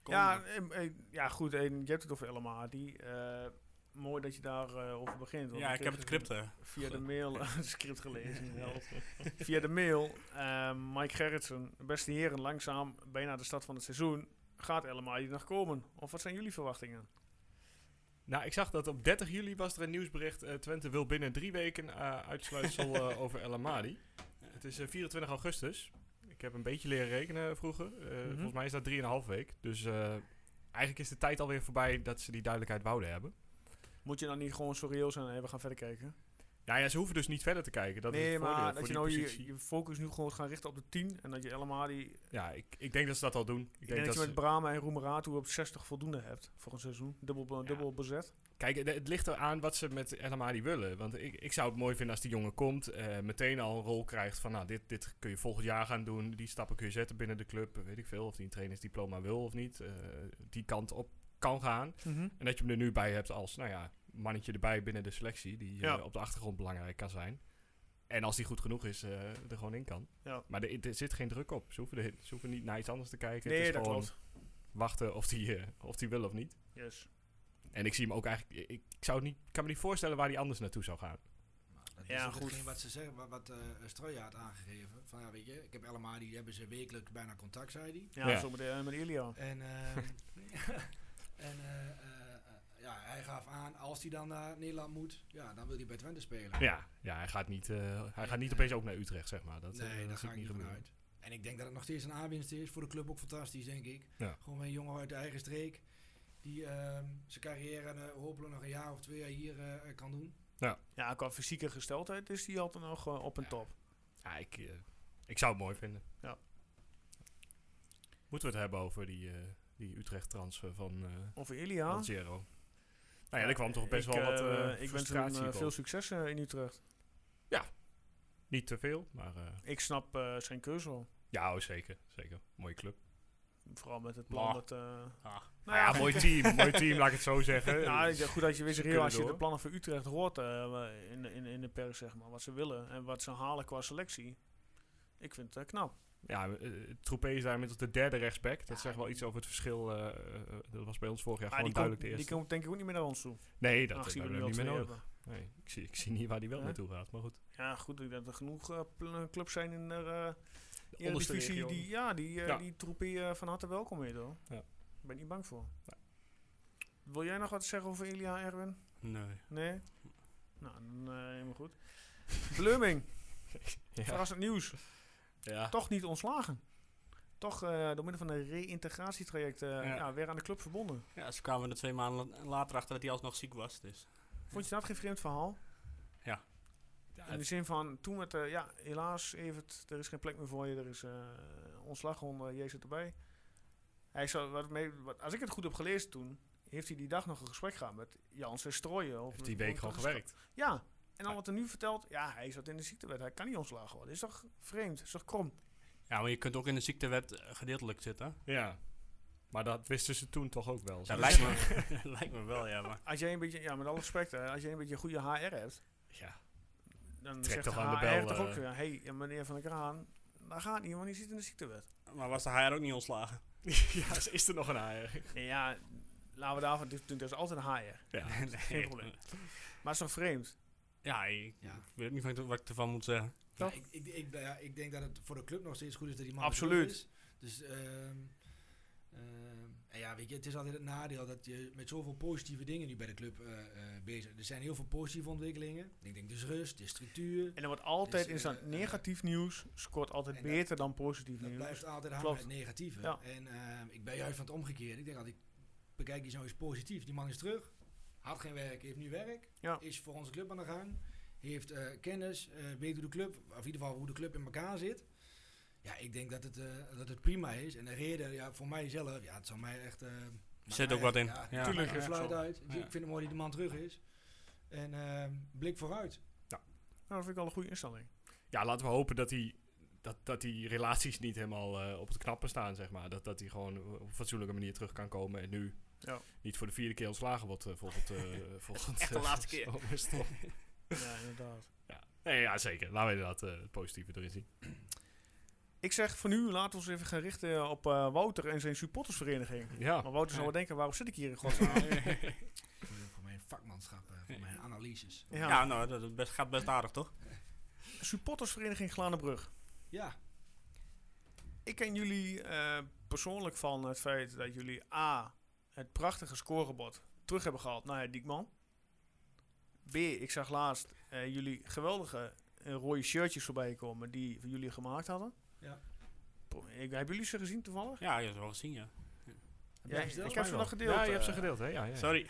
komen. Ja, ja, goed. En je hebt het over Elma. Die, eh, mooi dat je daarover over begint. want ja, ik heb het script. Via de mail, het script gelezen. Via de mail, Mike Gerritsen, beste heren, langzaam bijna de start van het seizoen. Gaat Elma hier nog komen? Of wat zijn jullie verwachtingen? Nou, ik zag dat op 30 juli was er een nieuwsbericht. eh, Twente wil binnen drie weken eh, uitsluitsel eh, over El Amadi. Het is eh, 24 augustus. Ik heb een beetje leren rekenen vroeger. Mhm. Volgens mij is dat 3,5 week. Dus eigenlijk is de tijd alweer voorbij dat ze die duidelijkheid wouden hebben. Moet je dan niet gewoon reëel zijn en we gaan verder kijken? Nou ja, ze hoeven dus niet verder te kijken. Dat is nee, het voordeel maar dat je nou je, focus nu gewoon gaat richten op de 10 en dat je Elma die... Ja, ik, ik denk dat ze dat al doen. Ik, Ik denk dat je met Brahma en Roemeratu op 60 voldoende hebt voor een seizoen. Dubbel, be- Ja. dubbel bezet. Kijk, het, het ligt eraan wat ze met El Amadi willen. Want ik, ik zou het mooi vinden als die jongen komt, eh, meteen al een rol krijgt van, nou, dit, dit kun je volgend jaar gaan doen. Die stappen kun je zetten binnen de club. Weet ik veel, of die een trainersdiploma wil of niet. eh, die kant op kan gaan. En dat je hem er nu bij hebt als, nou ja, mannetje erbij binnen de selectie. Die eh, op de achtergrond belangrijk kan zijn. En als die goed genoeg is, eh, er gewoon in kan. Ja. Maar er, er zit geen druk op. Ze hoeven, er, ze hoeven niet naar iets anders te kijken. het is dat gewoon klopt. wachten of die, eh, of die wil of niet. Yes. En ik zie hem ook eigenlijk. Ik, ik zou het niet, kan me niet voorstellen waar hij anders naartoe zou gaan. Dat Ja, is ook goed. hetgeen wat ze zeggen, wat, wat eh Strooijen had aangegeven. Van ja, weet je, ik heb allemaal die hebben ze wekelijks bijna contact, zei hij. Ja, Ja. zo met, met Ilya. En, ehm, en ja, hij gaf aan, als hij dan naar Nederland moet, ja, dan wil hij bij Twente spelen. Ja, ja hij gaat niet, eh, hij gaat niet Nee. opeens ook naar Utrecht, zeg maar. Dat, eh, nee, dat daar zie ga ik niet van gebeuren. uit. En ik denk dat het nog steeds een aanwinst is. Voor de club ook fantastisch, denk ik. Ja. Gewoon een jongen uit de eigen streek. Die ehm, zijn carrière eh, hopelijk nog een jaar of twee jaar hier eh, kan doen. Ja, qua fysieke gesteldheid is die altijd nog eh, op een Ja. top. Ja, ik, eh, ik zou het mooi vinden. Ja. Moeten we het hebben over die, eh, die Utrecht-transfer van eh Over Ilya. Lanciero? Nou ja, er kwam toch best ik, wel wat eh Ik wens hem eh, veel succes in Utrecht. Niet te veel, maar Ik snap zijn keuze wel. ja, oh, zeker. Zeker. Mooie club. Vooral met het plan Maar- dat... Ah, nou ja, mooi team. mooi team, laat ik het zo zeggen. Nou, goed dat je reëel kunnen als je de plannen voor Utrecht hoort in, de- in, in de pers, zeg maar. Wat ze willen en wat ze halen qua selectie. Ik vind het knap. Ja, uh, Troepé is daar inmiddels de derde rechtsback. Dat zegt wel iets over het verschil. eh, eh, dat was bij ons vorig jaar Maar gewoon die, komt, duidelijk de die eerste. komt denk ik ook niet meer naar ons toe. nee, dat, al niet meer nodig. hebben. Nee, ik, zie, ik zie niet waar die wel Ja. naartoe gaat, maar goed. Ja, goed. Ik denk dat er genoeg eh, pl- clubs zijn in er, eh, onderste Eredivisie, regio. die, ja, die, eh, Ja. die troep je van harte welkom heet hoor. Ja. Ben niet bang voor. Wil jij nog wat zeggen over Elia, Erwin? Nee. Nee? Nou, dan eh, helemaal goed. Bleuming, Ja. verrassend nieuws. Ja. Toch niet ontslagen. Toch eh, door middel van een reïntegratietraject eh, Ja. ja, weer aan de club verbonden. Ja, ze kwamen er twee maanden la- later achter dat hij alsnog ziek was. Dus. Vond je dat geen vreemd verhaal? Ja. In de zin van, toen met, eh, ja, helaas, Evert, er is geen plek meer voor je, er is eh ontslagronde, jij zit erbij. Hij zou, wat mee, wat, als ik het goed heb gelezen toen, heeft hij die dag nog een gesprek gehad met Jans en Strooien. Of Heeft die week gewoon gewerkt. Ja, en dan wordt er nu verteld, ja, hij zat in de ziektewet, hij kan niet ontslagen worden. Is toch vreemd, is toch krom? Ja, maar je kunt ook in de ziektewet eh, gedeeltelijk zitten. Ja. Maar dat wisten ze toen toch ook wel. Dat lijkt me, lijkt me wel, ja. Maar Als jij een beetje, ja, met alle respect, hè, als jij een beetje een goede HR hebt, Ja. dan Trek zegt toch de aan de HR bel, toch ook, eh. hé, hey, ja, meneer Van der Kraan, dat gaat niet, want die zit in de ziektewet. Maar was de HR ook niet ontslagen? ja, ze is er nog een. Nee, ja, laten we daarvan doen. Er is altijd een HR. Ja. Geen probleem. Maar het is toch vreemd? Ja, ik, Ja. ik weet niet wat ik- wat ik ervan moet zeggen. Ja, ik, ik, ik, ja, ik denk dat het voor de club nog steeds goed is dat die man Absoluut. terug is. Dus ehm, ehm, en ja, weet je, het is altijd het nadeel dat je met zoveel positieve dingen nu bij de club eh, eh, bezig bent. Er zijn heel veel positieve ontwikkelingen. Ik denk dus rust, de structuur. En er wordt altijd Dus, in zo'n eh, negatief nieuws scoort altijd dat- beter dan positief Dat nieuws. blijft altijd hangen Klopt. het negatieve. Ja. En ehm, ik ben juist van het omgekeerde. Ik denk altijd, ik bekijk die zo eens positief. Die man is terug. Had geen werk, heeft nu werk. Ja. Is voor onze club aan de gang. Heeft eh, kennis, eh, weet hoe de club, of in ieder geval hoe de club in elkaar zit. Ja, ik denk dat het, eh, dat het prima is. En de reden, ja, voor mijzelf, ja, het zou mij echt... eh, mij ook wat in. Ja, Ja. tuurlijk. Ja, Ja, ja, fluit uit. Ik vind het mooi dat de man terug is. En ehm, blik vooruit. Nou, dat vind ik wel een goede instelling. Ja, laten we hopen dat die, dat, dat die relaties niet helemaal eh, op het knappen staan, zeg maar. Dat, dat die gewoon op een fatsoenlijke manier terug kan komen. En nu Ja. niet voor de vierde keer ontslagen wordt eh, volgend, eh volgend Echt de eh, laatste keer. ja, inderdaad. ja. Nee, ja, zeker. Laten we inderdaad eh, het positieve erin zien. Ik zeg voor nu, laten we ons even gaan richten op eh, Wouter en zijn supportersvereniging. Ja. Maar Wouter zal wel denken, waarom zit ik hier in godsnaam? Voor, voor mijn vakmanschap, eh, voor mijn analyses. Ja. Ja, nou, dat best, gaat best aardig, toch? supportersvereniging Glanenbrug. Ja, Ik ken jullie eh, persoonlijk van het feit dat jullie A, het prachtige scorebord terug hebben gehaald naar het Diekman. B, ik zag laatst eh, jullie geweldige eh, rode shirtjes voorbij komen die jullie gemaakt hadden. Ja. Pro- Ik, hebben jullie ze gezien toevallig? Ja, je hebt ze wel gezien, ja. Heb Ja, jij ik heb ze nog gedeeld. Ja, je hebt ze eh, gedeeld, hè? Ja, ja. Sorry.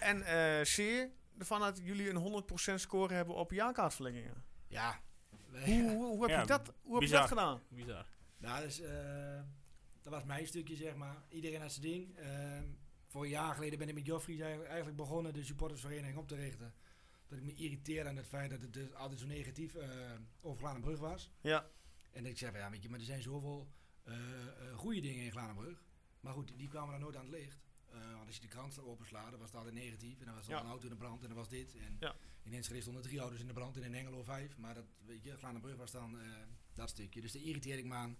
En eh C, ervan dat jullie een 100% score hebben op jaarkaartverlengingen. Ja. Hoe, hoe, hoe heb, Ja, je, dat, hoe heb je dat gedaan? Bizar. Nou, dus, eh, dat was mijn stukje, zeg maar. Iedereen had zijn ding. Ehm, voor een jaar geleden ben ik met Joffrey eigenlijk- begonnen de supportersvereniging op te richten. Dat ik me irriteerde aan het feit dat het dus altijd zo negatief eh over Glanenbrug was. Ja, En dat ik zei, van, ja, weet je, maar er zijn zoveel eh eh, goede dingen in Glanenbrug. Maar goed, die kwamen dan nooit aan het licht. Want als je de krant openslaat, dan was het altijd negatief. En dan was er Ja. een auto in de brand en dan was dit. En Ja. in Enschede stonden drie auto's in de brand en in Engelo vijf. Maar dat, weet je, Glanenbrug was dan dat stukje. Dus daar irriteerde ik me aan.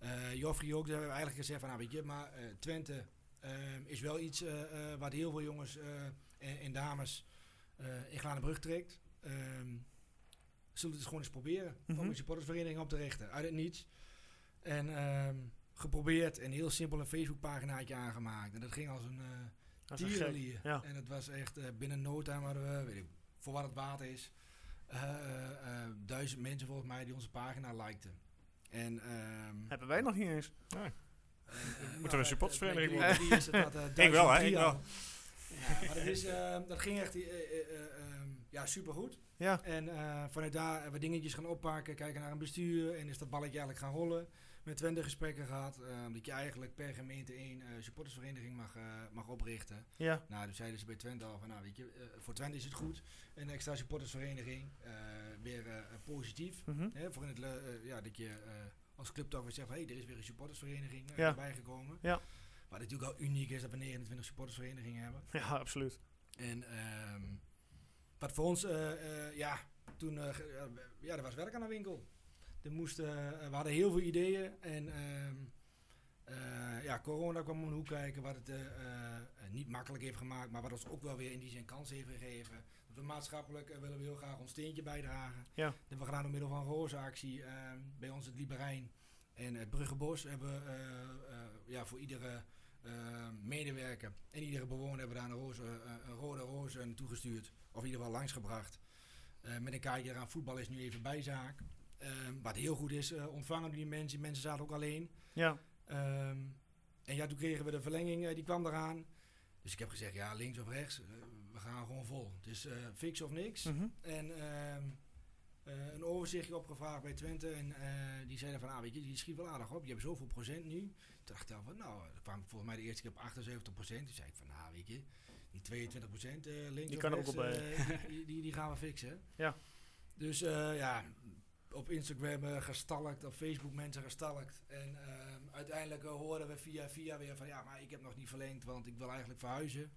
Eh Joffrey ook, daar hebben we eigenlijk gezegd van, nou weet je, maar eh, Twente ehm, is wel iets eh, eh, wat heel veel jongens eh, en, en dames eh, in Glanenbrug trekt. Ehm, zullen we het gewoon eens proberen Mhm. om een supportersvereniging op te richten. Uit het niets. En ehm, geprobeerd en heel simpel een Facebookpaginaatje aangemaakt. En dat ging als een eh gek. tierenlier. Ja. En het was echt eh, binnen no time hadden we, weet ik, voor wat het waard is, eh, eh, eh, duizend mensen volgens mij die onze pagina likten. En, ehm, Hebben wij nog niet eens. en, eh, Moeten we nou, een supportersvereniging wat, eh, Ik wel, hè, 1003 ik wel. Ja, maar dat, is, eh, dat ging echt eh, eh, eh, ehm, ja, supergoed. Ja. En eh, vanuit daar hebben we dingetjes gaan oppakken, kijken naar een bestuur en is dat balletje eigenlijk gaan rollen. Met Twente gesprekken gehad, eh, dat je eigenlijk per gemeente één eh, supportersvereniging mag, eh, mag oprichten. Ja. Nou, dus zeiden ze bij Twente al van, nou weet je, eh, voor Twente is het goed. Een extra supportersvereniging, weer positief. Mhm. Hè, voor in het, ja, dat je als club toch weer zegt, hé, hey, er is weer een supportersvereniging Ja. erbij gekomen. Ja. Wat natuurlijk al uniek is dat we 29 supportersverenigingen hebben. Ja, absoluut. En ehm, wat voor ons, ja, toen, ja, er was werk aan de winkel. Er moest, eh, we hadden heel veel ideeën en ehm, Eh, ja, corona kwam om de hoek kijken, wat het eh, niet makkelijk heeft gemaakt, maar wat ons ook wel weer in die zin kans heeft gegeven. Dat we maatschappelijk willen we heel graag ons steentje bijdragen. Ja. Dat hebben we gedaan door middel van een roze actie eh, bij ons het Liberijn en het Bruggebos hebben we ja, voor iedere eh, medewerker en iedere bewoner hebben we daar een, roze, een rode roze toegestuurd. Of in ieder geval langsgebracht. Met een kaartje eraan, voetbal is nu even bijzaak. Ehm, wat heel goed is, eh, ontvangen die mensen. Die mensen zaten ook alleen. Ja, Ehm, en ja, toen kregen we de verlenging, eh, die kwam eraan. Dus ik heb gezegd, ja, links of rechts, eh, we gaan gewoon vol. Dus fix of niks. mhm. En ehm, eh, een overzichtje opgevraagd bij Twente. En die zeiden van, ah, weet je, die schiet wel aardig op. Je hebt zoveel procent nu. Toen dacht ik van, nou, dan kwam volgens mij de eerste keer op 78 procent. Toen zei ik van, nou, weet je, die 22 procent links Die of kan ook rechts, eh, die, die, die gaan we fixen. Ja. Dus ja, op Instagram eh, gestalkt, op Facebook mensen gestalkt. En ehm, uiteindelijk eh, hoorden we via via weer van, ja, maar ik heb nog niet verlengd, want ik wil eigenlijk verhuizen.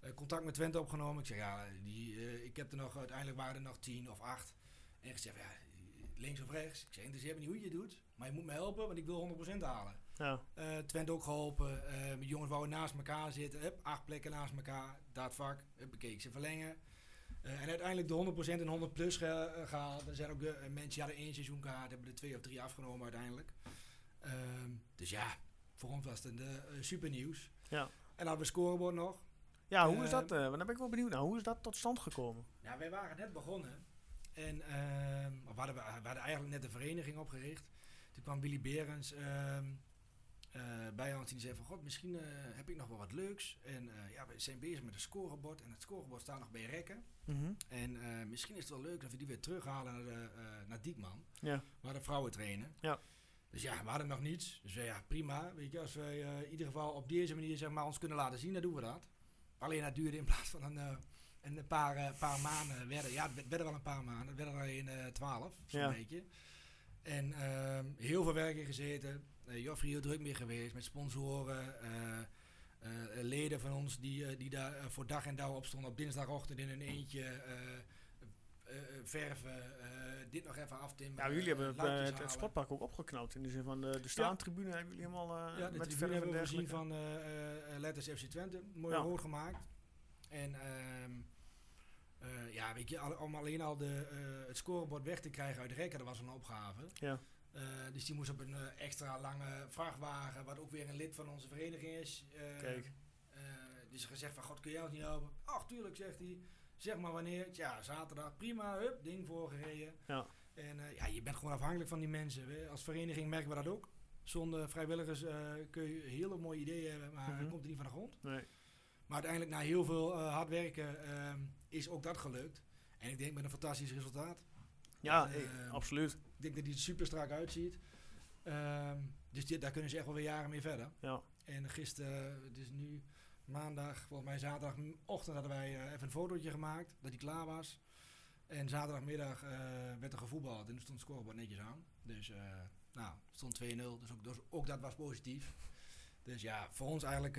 Eh, contact met Twente opgenomen. Ik zeg, ja, die, ik heb er nog, uiteindelijk waren er nog tien of acht. En gezegd, ja, links of rechts. Ik zeg, interesseert me niet hoe je het doet, maar je moet me helpen, want ik wil 100% halen. ja. Twente ook geholpen. Eh jongens wouden naast elkaar zitten. Hup, acht plekken naast elkaar. Dat vak. Bekeek ze verlengen. Eh, en uiteindelijk de 100% en 100 plus ge- eh, gehaald. Er zijn ook eh, mensen die hadden één seizoenkaart. Hebben er twee of drie afgenomen uiteindelijk. Ehm, dus ja, voor ons was het een super nieuws. Ja. En dan hadden we scorebord nog. ja hoe is Eh, dat? daar ben ik wel benieuwd naar. Hoe is dat tot stand gekomen? Ja, wij waren net begonnen. En ehm, we, hadden, we hadden eigenlijk net een vereniging opgericht. Toen kwam Willy Berens ehm, eh, bij en die zei van... God, misschien eh, heb ik nog wel wat leuks. En eh, ja, we zijn bezig met een scorebord. En het scorebord staat nog bij Rekken. Mhm. En misschien is het wel leuk dat we die weer terughalen naar, de, naar Diekman. Ja. Waar de vrouwen trainen. Ja. Dus ja, we hadden nog niets. Dus ja, prima. Weet je, als wij eh, in ieder geval op deze manier zeg maar, ons kunnen laten zien, dan doen we dat. Alleen dat duurde in plaats van een, een paar, paar maanden. Werden, ja, het werden wel een paar maanden. Het werden er alleen twaalf, zo'n Ja. beetje. En ehm, heel veel werk in gezeten. Uh, Joffrey heel druk mee geweest met sponsoren. eh, eh, leden van ons die, eh, die daar eh, voor dag en dauw op stonden. Op dinsdagochtend in een eentje eh, eh, eh, verven. eh, dit nog even aftimmeren. Ja, jullie hebben eh, het, eh, sportpark ook opgeknapt. In de zin van de, de staantribune hebben jullie helemaal eh Ja, de met hebben we dergelijke. van eh, eh, letters FC Twente. Mooi Ja. rood gemaakt. En ehm, eh, ja, weet je, al- om alleen al de, eh, het scorebord weg te krijgen uit Rekken, dat was een opgave. Ja. Eh, dus die moest op een eh, extra lange vrachtwagen, wat ook weer een lid van onze vereniging is. Eh, Kijk. dus gezegd van, god, kun jij ons niet helpen? Ach, tuurlijk, zegt hij. Zeg maar wanneer. Ja, zaterdag, prima, hup, ding voorgereden. Ja. En ja, je bent gewoon afhankelijk van die mensen. We- Als vereniging merken we dat ook. Zonder vrijwilligers kun je hele mooie ideeën hebben, maar Mhm. komt er niet van de grond. Nee. Maar uiteindelijk, na heel veel hard werken, ehm, is ook dat gelukt. En ik denk met een fantastisch resultaat. Ja, Eh, eh, absoluut. Ik denk dat hij er super strak uitziet. Ehm, dus dit, daar kunnen ze echt wel weer jaren mee verder. Ja. En gisteren, het is nu maandag, volgens mij zaterdagochtend hadden wij eh, even een fotootje gemaakt dat hij klaar was. En zaterdagmiddag eh, werd er gevoetbald en er stond het scorebord netjes aan. Dus, eh, nou, stond 2-0, dus ook, dus ook dat was positief. Dus ja, voor ons eigenlijk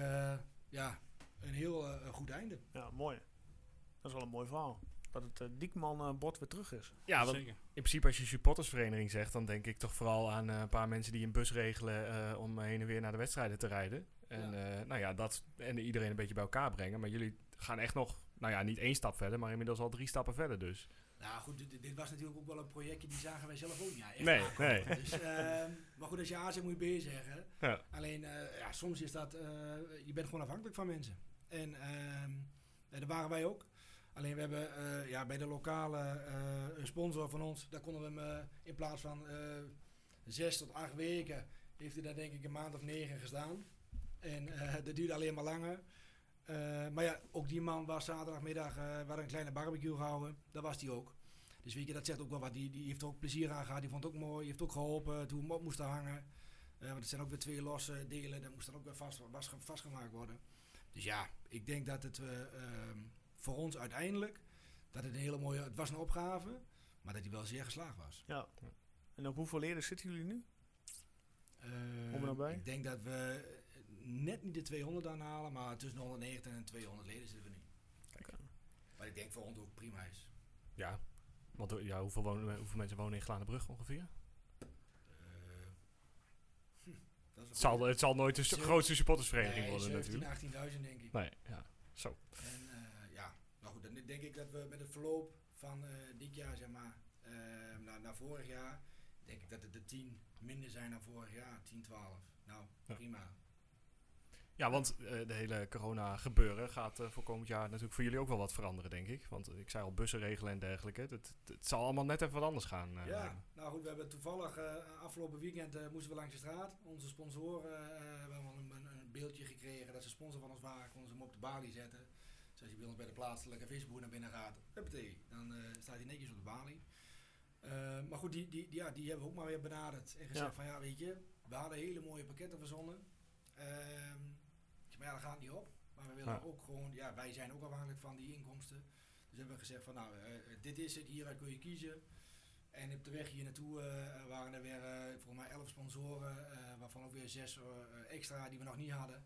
ja, een heel goed einde. ja, mooi. Dat is wel een mooi verhaal. Dat het eh, Diekman-bord weer terug is. Ja, want Zeker. in principe als je supportersvereniging zegt, dan denk ik toch vooral aan eh, een paar mensen die een bus regelen eh, om heen en weer naar de wedstrijden te rijden. En eh, nou ja, dat en iedereen een beetje bij elkaar brengen. Maar jullie gaan echt nog, nou ja, niet één stap verder, maar inmiddels al drie stappen verder dus. Nou goed, dit, dit was natuurlijk ook wel een projectje, die zagen wij zelf ook niet. Ja, echt Nee, aankomen. nee. Dus, ehm, maar goed, als je A zegt, moet je B zeggen. Ja. Alleen, eh, ja, soms is dat, eh, je bent gewoon afhankelijk van mensen. En ehm eh, daar waren wij ook. Alleen we hebben eh, ja, bij de lokale eh, sponsor van ons, daar konden we hem eh, in plaats van zes tot acht weken, heeft hij daar denk ik een maand of negen gestaan. En dat duurde alleen maar langer. Maar ja, ook die man was zaterdagmiddag, we hadden een kleine barbecue gehouden, daar was hij ook. Dus weet je, dat zegt ook wel wat. Die, die heeft er ook plezier aan gehad, die vond het ook mooi, die heeft ook geholpen toen we op moesten hangen. Want het zijn ook weer twee losse delen, daar moest dan ook weer vast, was, vastgemaakt worden. Dus ja, ik denk dat het eh, ehm, voor ons uiteindelijk, dat het een hele mooie, het was een opgave, maar dat hij wel zeer geslaagd was. Ja. En op hoeveel leden zitten jullie nu? Eh, Kom er nou bij? Ik denk dat we net niet de 200 aanhalen, maar tussen de 190 en 200 leden zitten we nu. Kijk. Wat ik denk voor ons ook prima is. Ja, want eh, ja, hoeveel, wonen, hoeveel mensen wonen in Glanenbrug ongeveer? Eh, hm, Dat is een Het zal, het zal nooit de grootste supportersvereniging Nee, worden 17, natuurlijk. 18.000 denk ik. Nee, ja. Zo. En eh, ja, nou goed, dan denk ik dat we met het verloop van eh, dit jaar, zeg maar, eh, naar, naar vorig jaar, denk ik dat het de 10 minder zijn dan vorig jaar, 10, 12. Nou, Ja. prima. Ja, want eh, de hele corona gebeuren gaat eh, voor komend jaar natuurlijk voor jullie ook wel wat veranderen, denk ik. Want ik zei al, bussen regelen en dergelijke. Het, het, zal allemaal net even wat anders gaan. Ja, nou goed, we hebben toevallig afgelopen weekend moesten we langs de straat. Onze sponsoren hebben een, een beeldje gekregen dat ze sponsor van ons waren. Konden ze hem op de balie zetten. Dus als je bij ons bij de plaatselijke visboer naar binnen gaat, huppatee, dan eh, staat hij netjes op de balie. Eh, maar goed, die, die, ja, die hebben we ook maar weer benaderd en gezegd Ja. van ja, weet je, we hadden hele mooie pakketten verzonnen. Ehm, maar ja, dat gaat niet op. Maar we willen Ja. ook gewoon, ja, wij zijn ook afhankelijk van die inkomsten. Dus hebben we gezegd van nou, eh, dit is het, hieruit kun je kiezen. En op de weg hier naartoe waren er weer eh, volgens mij elf sponsoren, waarvan ook weer zes extra die we nog niet hadden.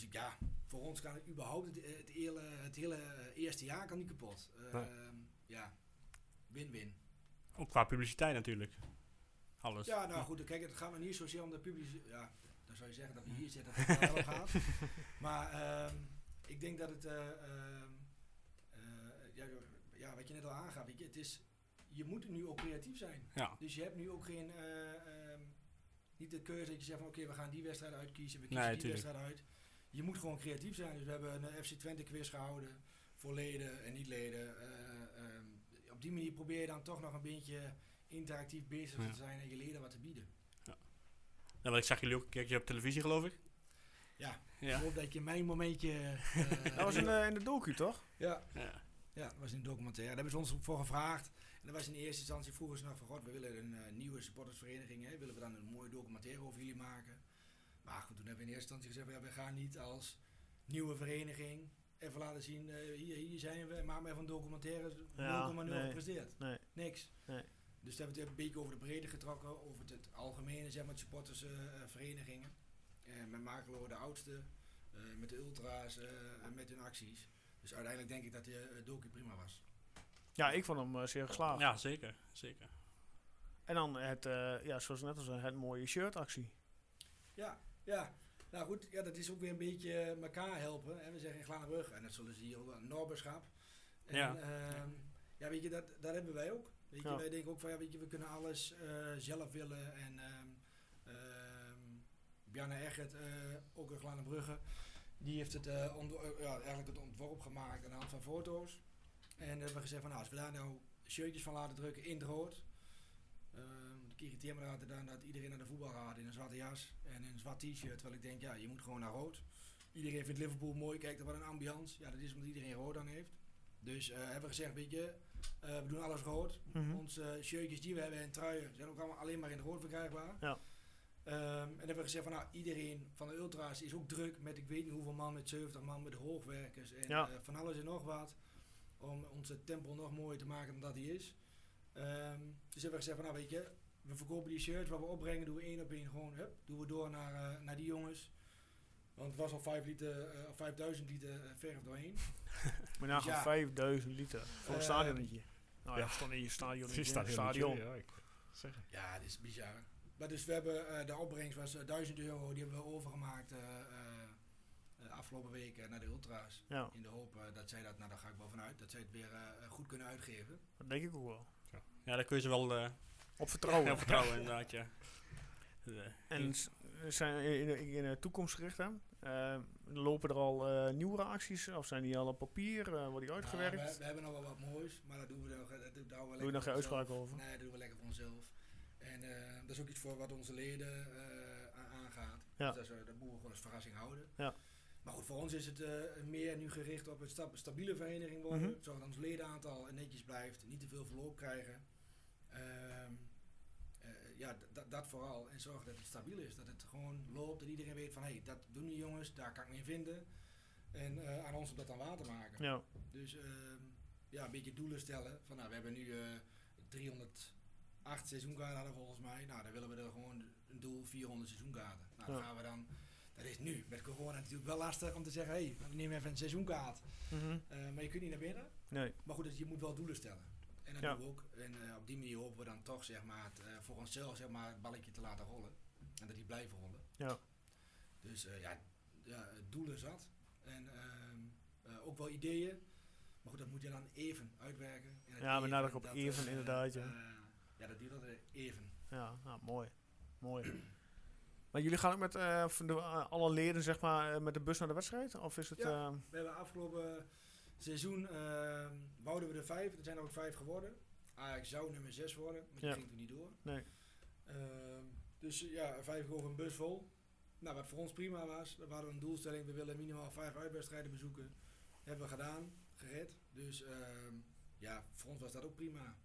Dus ja, voor ons kan het überhaupt het, het, hele, het hele eerste jaar kan niet kapot. Ehm, Ja, win-win. Ook qua publiciteit natuurlijk. Alles. Ja, nou goed, kijk, het gaat me niet zozeer om de publieke... Ja, dan zou je zeggen dat we hier zitten, dat het wel gaat. Maar ehm, ik denk dat het... eh, ehm, eh, ja, ja, wat je net al aangaf, je, het is... Je moet nu ook creatief zijn. Ja. Dus je hebt nu ook geen... eh, niet de keuze dat je zegt van oké, we gaan die wedstrijd uitkiezen, we kiezen Nee, die tuurlijk. wedstrijd uit. Je moet gewoon creatief zijn. Dus we hebben een FC Twente quiz gehouden voor leden en niet-leden. Eh, ehm, op die manier probeer je dan toch nog een beetje interactief bezig Ja. te zijn en je leden wat te bieden. Ja, want ik zag jullie ook een keertje op televisie, geloof ik. Ja. Ja. Ik hoop dat je mijn momentje... eh, Dat was in de, in de docu, toch? ja, ja. ja, dat was in een documentaire. Daar hebben ze ons voor gevraagd. En dat was in eerste instantie vroegen ze nog van... God, we willen een eh, nieuwe supportersvereniging. Hè? Willen we dan een mooie documentaire over jullie maken? Maar goed, toen hebben we in eerste instantie gezegd... Ja, we gaan niet als nieuwe vereniging even laten zien... eh, hier, hier zijn we, maak maar even een documentaire. 0,0 Ja, nee. gepresteerd. Nee. Niks. Nee. Dus daar hebben we het een beetje over de breedte getrokken. Over het, het algemene, zeg maar, supportersverenigingen. Eh met Makelo de oudste. eh, met de ultra's, eh, en met hun acties. Dus uiteindelijk denk ik dat de eh, docu prima was. Ja, ik vond hem eh, zeer geslaagd. ja, zeker. zeker. En dan het, eh, ja, zoals net al zei, het mooie shirtactie. Ja, ja. Nou goed, ja, dat is ook weer een beetje eh, elkaar helpen. Hè. We zeggen in Glanenbrug, en dat zullen ze hier ook wel, Norberschap. En, Ja. ehm, ja, weet je, dat, dat hebben wij ook. Weet je, Ja. wij denken ook van, ja, weet je, we kunnen alles eh, zelf willen. En ehm ehm Bjarne Egert, eh, ook in Glanenbrugge, die heeft het, ja, eigenlijk het ontworp gemaakt aan de hand van foto's. En hebben we gezegd van, nou, als we daar nou shirtjes van laten drukken in het rood. Ik irriteer me altijd aan dat iedereen naar de voetbal gaat in een zwarte jas en in een zwart t-shirt. Terwijl ik denk, ja, je moet gewoon naar rood. Iedereen vindt Liverpool mooi, kijk, wat een ambiance. Ja, dat is omdat iedereen rood aan heeft. Dus eh, hebben we gezegd, weet je, eh, we doen alles rood. Mhm. Onze shirtjes die we hebben en truien zijn ook allemaal alleen maar in het rood verkrijgbaar. Ja. Ehm, en hebben we gezegd van, nou, iedereen van de ultra's is ook druk met ik weet niet hoeveel man, met 70 man, met hoogwerkers en Ja. eh, van alles en nog wat. Om onze tempel nog mooier te maken dan dat die is. Ehm, dus hebben we gezegd van, nou weet je, we verkopen die shirts, wat we opbrengen doen we één op één gewoon, hup, doen we door naar, eh, naar die jongens. Want het was al 5 liter, eh, of 5000 liter eh, verf doorheen. Maar nou Ja. 5000 liter voor een Eh, stadionnetje. Nou ja, ja. stond in je stadion. Heel stadion. Ja, ik zeggen. Ja, dit is bizar. Maar dus we hebben, eh, de opbrengst was eh, 1000 euro, die hebben we overgemaakt eh, eh, eh, afgelopen week eh, naar de ultra's. Ja, In de hoop eh, dat zij dat, nou daar ga ik wel vanuit, dat zij het weer eh, goed kunnen uitgeven. dat denk ik ook wel. Ja, daar kun je ze wel eh Op vertrouwen. heel vertrouwen inderdaad, ja. En zijn in de, in de toekomst gericht aan? Eh, lopen er al eh, nieuwere acties of zijn die al op papier? eh worden die uitgewerkt? Nou, we, we hebben nog wel wat moois, maar dat doen we nog, dat, dat houden we Doe je nog geen uitspraak over? Nee, dat doen we lekker voor onszelf. En eh, dat is ook iets voor wat onze leden eh, aangaat. Ja. Dus dat, is, dat moeten we gewoon als verrassing houden. Ja. Maar goed, voor ons is het eh, meer nu gericht op een sta- stabiele vereniging worden. Mhm. Zorg dat ons ledenaantal netjes blijft, niet te veel verloop krijgen. Ehm, eh, ja, dat- vooral. En zorg dat het stabiel is. Dat het gewoon loopt. Dat iedereen weet van, hé, hey, dat doen die jongens, daar kan ik me in vinden. En eh, aan ons om dat dan waar te maken. Ja, Dus ehm, ja, een beetje doelen stellen. Van, nou, we hebben nu eh 308 seizoenkaarten hadden we volgens mij. Nou, dan willen we er gewoon een doel 400 seizoenkaarten. Nou, dan Ja. gaan we dan... Dat is nu met corona natuurlijk wel lastig om te zeggen... hé, hey, we nemen even een seizoenkaart. Mhm. Eh, maar je kunt niet naar binnen. nee. Maar goed, dus je moet wel doelen stellen. En dat doen we ook. En eh, op die manier hopen we dan toch zeg maar, het, eh, voor onszelf zeg maar, het balletje te laten rollen. En dat die blijven rollen. Ja. Dus eh, ja, ja, het doel is zat. En ehm, eh, ook wel ideeën. Maar goed, dat moet je dan even uitwerken. En Ja, met nadruk op dat, even, eh, inderdaad, ja. ja, dat duurt altijd even. Ja, nou, mooi. Mooi. Maar jullie gaan ook met de, alle leden zeg maar, met de bus naar de wedstrijd? Of is het... Ja. We hebben afgelopen seizoen ehm wouden we er vijf. Er zijn er ook vijf geworden. Ajax zou nummer zes worden, maar die Ja. ging toen niet door. Nee. Ehm, dus ja, vijf over een bus vol. Nou, wat voor ons prima was, we hadden een doelstelling, we willen minimaal vijf uitwedstrijden bezoeken. hebben we gedaan, gered. Dus ehm, ja, voor ons was dat ook prima.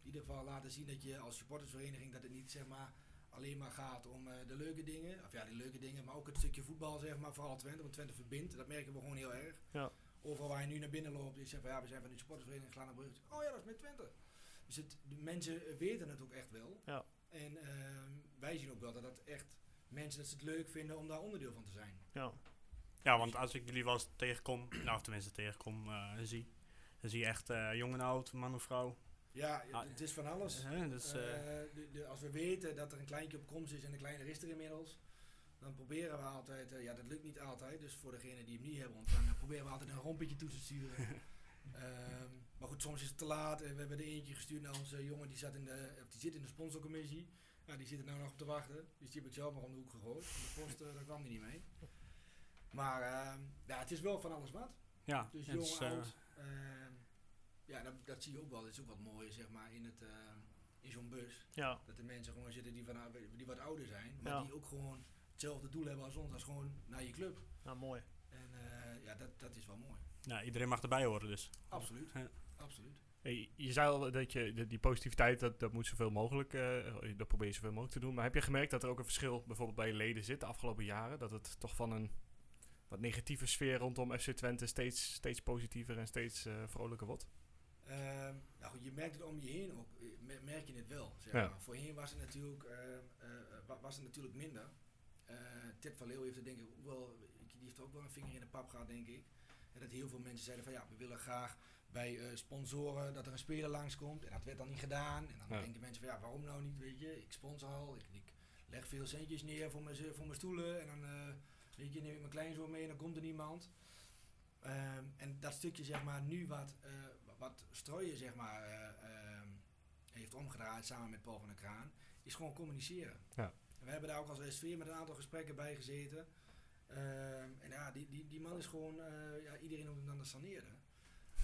In ieder geval laten zien dat je als supportersvereniging, dat het niet zeg maar alleen maar gaat om eh, de leuke dingen. Of ja, die leuke dingen, maar ook het stukje voetbal zeg maar, vooral Twente, want Twente verbindt. Dat merken we gewoon heel erg. Ja. Overal waar je nu naar binnen loopt, is zeggen van ja, we zijn van de supportersvereniging Glanenbrug. Oh ja, dat is met Twente. Dus het, de mensen weten het ook echt wel. Ja. En ehm, wij zien ook wel dat dat echt mensen dat ze het leuk vinden om daar onderdeel van te zijn. ja. Ja, want als ik jullie wel eens tegenkom, nou of tenminste tegenkom, eh, zie, dan zie je echt eh, jong en oud, man of vrouw. Ja, Ah, het is van alles. Hè, dus, eh, Eh, de, de- als we weten dat er een kleintje op komst is en een kleiner is er inmiddels, dan proberen we altijd, eh, ja dat lukt niet altijd, dus voor degene die hem niet hebben ontvangen, proberen we altijd een rompetje toe te sturen. Ehm, maar goed, soms is het te laat. en we hebben er eentje gestuurd naar onze jongen, die, zat in de, die zit in de sponsorcommissie. Ja, die zit er nou nog op te wachten, dus die heb ik zelf nog om de hoek gegooid. De post, eh, daar kwam hij niet mee. Maar ehm, ja, het is wel van alles wat. ja, Dus jong, is, eh, oud. ehm, ja, dat, dat zie je ook wel. Dat is ook wat mooie, zeg maar, in, het, in zo'n bus. Ja, Dat er mensen gewoon zitten die, van, die wat ouder zijn, maar Ja. die ook gewoon hetzelfde doel hebben als ons. Dat is gewoon naar je club. nou mooi. En eh, ja, dat, dat is wel mooi. ja, iedereen mag erbij horen dus. Absoluut. Ja. Absoluut. Hey, je zei al dat je de- die positiviteit, dat, dat moet zoveel mogelijk, eh, dat probeer je zoveel mogelijk te doen. Maar heb je gemerkt dat er ook een verschil bijvoorbeeld bij je leden zit de afgelopen jaren? Dat het toch van een wat negatieve sfeer rondom FC Twente steeds, steeds positiever en steeds eh, vrolijker wordt? Ehm, nou goed, je merkt het om je heen ook, me- merk je het wel. Zeg Ja. Voorheen was het natuurlijk, ehm, eh, wa- was het natuurlijk minder. Eh Ted van Leeuw heeft er denk ik ook wel, die heeft ook wel een vinger in de pap gehad denk ik. En dat heel veel mensen zeiden van ja, we willen graag bij eh, sponsoren dat er een speler langskomt. En dat werd dan niet gedaan. En dan Ja. denken mensen van ja, waarom nou niet, weet je. Ik sponsor al, ik, ik leg veel centjes neer voor mijn, voor mijn stoelen. En dan eh, weet je, neem ik mijn kleinzoon mee en dan komt er niemand. Ehm, en dat stukje zeg maar nu wat, eh, wat strooien zeg maar eh, ehm, heeft omgedraaid samen met Paul van der Kraan, is gewoon communiceren. Ja. We hebben daar ook als SV met een aantal gesprekken bij gezeten. Ehm, en ja, die, die, die man is gewoon, eh, ja, iedereen noemt hem dan de saneerde.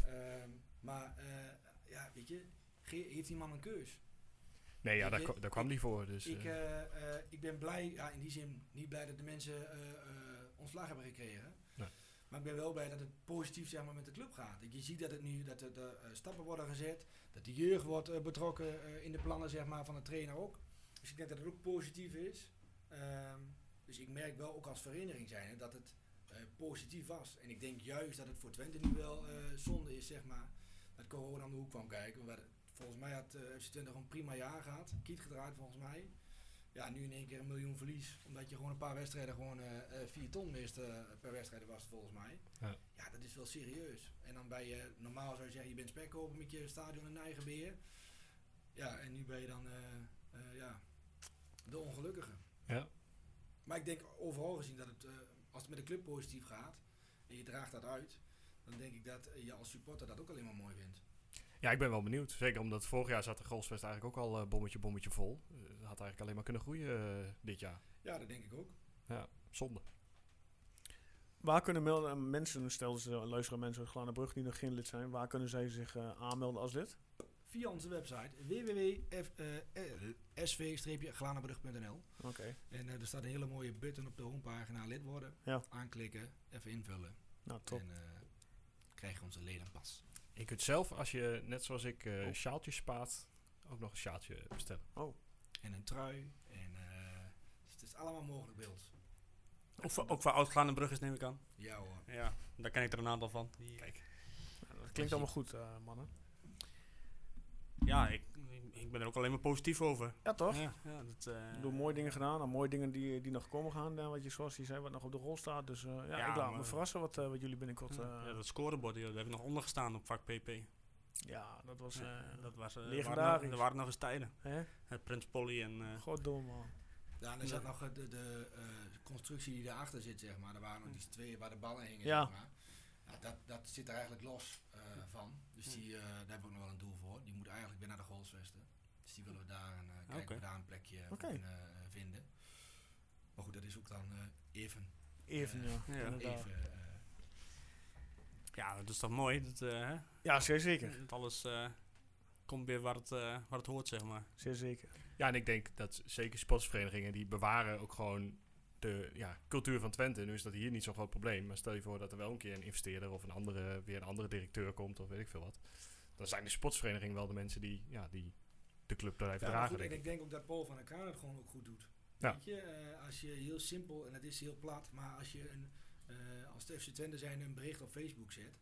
Ehm, maar eh, ja, weet je, heeft die man een keus? Nee, ja, Ik- daar, ik- daar kwam ik- die voor. Dus, ik, eh, ik ben blij, ja, in die zin niet blij dat de mensen eh, ontslag hebben gekregen. Nee. Maar ik ben wel blij dat het positief zeg maar, met de club gaat. Je ziet dat, het nu, dat er stappen worden gezet. Dat de jeugd wordt betrokken in de plannen zeg maar, van de trainer ook. Dus ik denk dat het ook positief is. Ehm, dus ik merk wel ook als vereniging zijn dat het eh, positief was. En ik denk juist dat het voor Twente nu wel eh, zonde is zeg maar, dat corona om de hoek kwam kijken. Want volgens mij had eh FC Twente gewoon een prima jaar gehad. Kiet gedraaid volgens mij. Ja, nu in één keer een miljoen verlies. Omdat je gewoon een paar wedstrijden gewoon vier ton mist per wedstrijd was het volgens mij. Ja. ja, dat is wel serieus. En dan ben je, normaal zou je zeggen, je bent spekkoper met je stadion in eigen beheer. Ja, en nu ben je dan ja, de ongelukkige. ja. Maar ik denk overal gezien dat het, eh, als het met de club positief gaat en je draagt dat uit, dan denk ik dat eh, je als supporter dat ook alleen maar mooi vindt. ja, ik ben wel benieuwd. Zeker omdat vorig jaar zat de Golfsvest eigenlijk ook al eh, bommetje, bommetje vol. Eh, dat had eigenlijk alleen maar kunnen groeien eh, dit jaar. Ja, dat denk ik ook. Ja, zonde. Waar kunnen melden, mensen, stel ze luisteren mensen uit Glanenbrug die nog geen lid zijn, waar kunnen zij zich eh, aanmelden als lid? Via onze website www.sv-glanenbrug.nl Oké, En eh, er staat een hele mooie button op de homepagina lid worden. Ja. Aanklikken, even invullen nou top. en eh krijg je onze ledenpas. Je kunt zelf, als je net zoals ik eh Oh. sjaaltjes spaart, ook nog een sjaaltje bestellen. En een trui. En, eh, dus het is allemaal mogelijk ons. ook, voor, ook voor oud-Glanenbruggers neem ik aan. Ja hoor. Ja, daar ken ik er een aantal van. Kijk. Nou, dat klinkt allemaal goed, eh, mannen. Ja, ik, ik ben er ook alleen maar positief over. Ja, toch? Ja, ja, dat, eh, Ik doe mooie dingen gedaan, en mooie dingen die, die nog komen gaan, eh, wat je zoals je zei, wat nog op de rol staat. Dus eh, ja, Ja, ik laat me verrassen wat, eh, wat jullie binnenkort... ja, eh, ja, dat scorebord, joh, daar heb ik nog onder gestaan op vak PP. ja, dat was... Ja, eh dat was, eh, legendarisch. Er waren nog eens tijden. hè? Het Prins Polly en... eh, Goddomme, man. Ja, en er zat nog de, de eh, constructie die erachter zit, zeg maar. Er waren nog die twee waar de ballen hingen, Ja. zeg maar. Ja, dat, dat zit er eigenlijk los eh, van. Dus die, eh, daar hebben we ook nog wel een doel voor. Die moet eigenlijk weer naar de goalsvesten. Dus die willen we daar, een, eh, kijken we daar een plekje kunnen eh, vinden. Maar goed, dat is ook dan eh, even. Even, ja. Ja. even Ja, dat is toch mooi. Dat, eh, hè? Ja, zeer zeker. dat alles eh, komt weer waar het, eh, waar het hoort, zeg maar. Zeer zeker. Ja, en ik denk dat zeker sportsverenigingen die bewaren ook gewoon de ja, cultuur van Twente. Nu is dat hier niet zo'n groot probleem. Maar stel je voor dat er wel een keer een investeerder of een andere, weer een andere directeur komt of weet ik veel wat. Dan zijn de sportsverenigingen wel de mensen die, ja, die de club Ja, maar dragen. goed, en denk ik ik. denk ook dat Paul van der het gewoon ook goed doet. Ja. Weet je, eh, als je heel simpel, en het is heel plat, maar als je een, eh, als de FC Twente zijn een bericht op Facebook zet,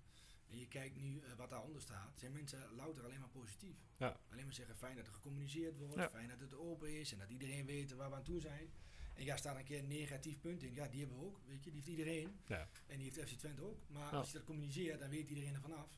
en je kijkt nu eh, wat daaronder staat, zijn mensen louter alleen maar positief. Ja. Alleen maar zeggen, fijn dat er gecommuniceerd wordt, Ja. fijn dat het open is en dat iedereen weet waar we aan toe zijn. En ja, staat een keer een negatief punt in. Ja, die hebben we ook, weet je, die heeft iedereen. Ja. En die heeft FC Twente ook. Maar Ja. als je dat communiceert, dan weet iedereen ervan af.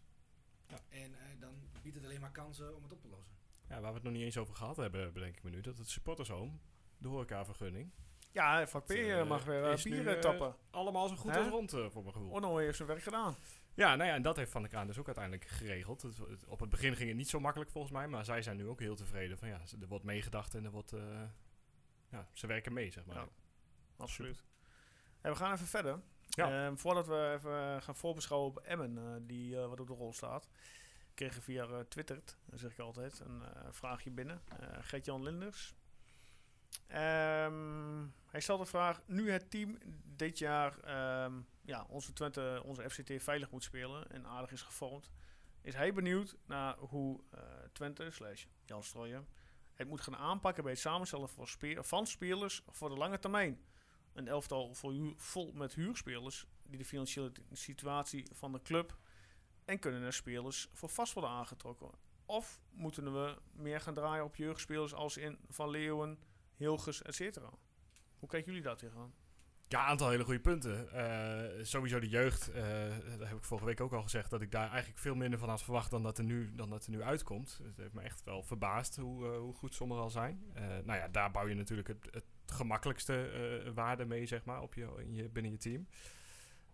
Ja. En eh, dan biedt het alleen maar kansen om het op te lossen. Ja, waar we het nog niet eens over gehad hebben, bedenk ik me nu, dat het supportershome, de horecavergunning, Ja, vak P eh, mag weer is nu, bier eh, eh, tappen. allemaal zo goed als rond voor mijn gevoel. Onno heeft zijn werk gedaan. Ja, nou ja, en dat heeft Van der Kraan dus ook uiteindelijk geregeld. Het, het- op het begin ging het niet zo makkelijk volgens mij, maar zij zijn nu ook heel tevreden van ja, er wordt meegedacht en er wordt, eh, ja, ze werken mee, zeg maar. Ja. Absoluut. Hey, we gaan even verder. Ja. Ehm, voordat we even gaan voorbeschouwen op Emmen, eh, die eh, wat op de rol staat, kregen we via eh, Twitter, dat zeg ik altijd, een eh, vraagje binnen. Eh Gert-Jan Linders. Ehm, hij stelt de vraag, nu het team dit jaar ehm, ja, onze, Twente, onze FCT veilig moet spelen en aardig is gevormd, is hij benieuwd naar hoe eh, Twente slash Jan Strooijen het moet gaan aanpakken bij het samenstellen spe- van spelers voor de lange termijn. Een elftal vol, vol met huurspelers die de financiële situatie van de club en kunnen er spelers voor vast worden aangetrokken. Of moeten we meer gaan draaien op jeugdspelers als in Van Leeuwen, Hilgers, etc. Hoe kijken jullie daar tegenaan? Ja, aantal hele goede punten. Eh, sowieso de jeugd, daar heb ik vorige week ook al gezegd, dat ik daar eigenlijk veel minder van had verwacht dan dat er nu, dan dat er nu uitkomt. Het heeft me echt wel verbaasd hoe, eh, hoe goed sommigen al zijn. Nou ja, daar bouw je natuurlijk het, het gemakkelijkste waarde mee, zeg maar, op je, in je, binnen je team.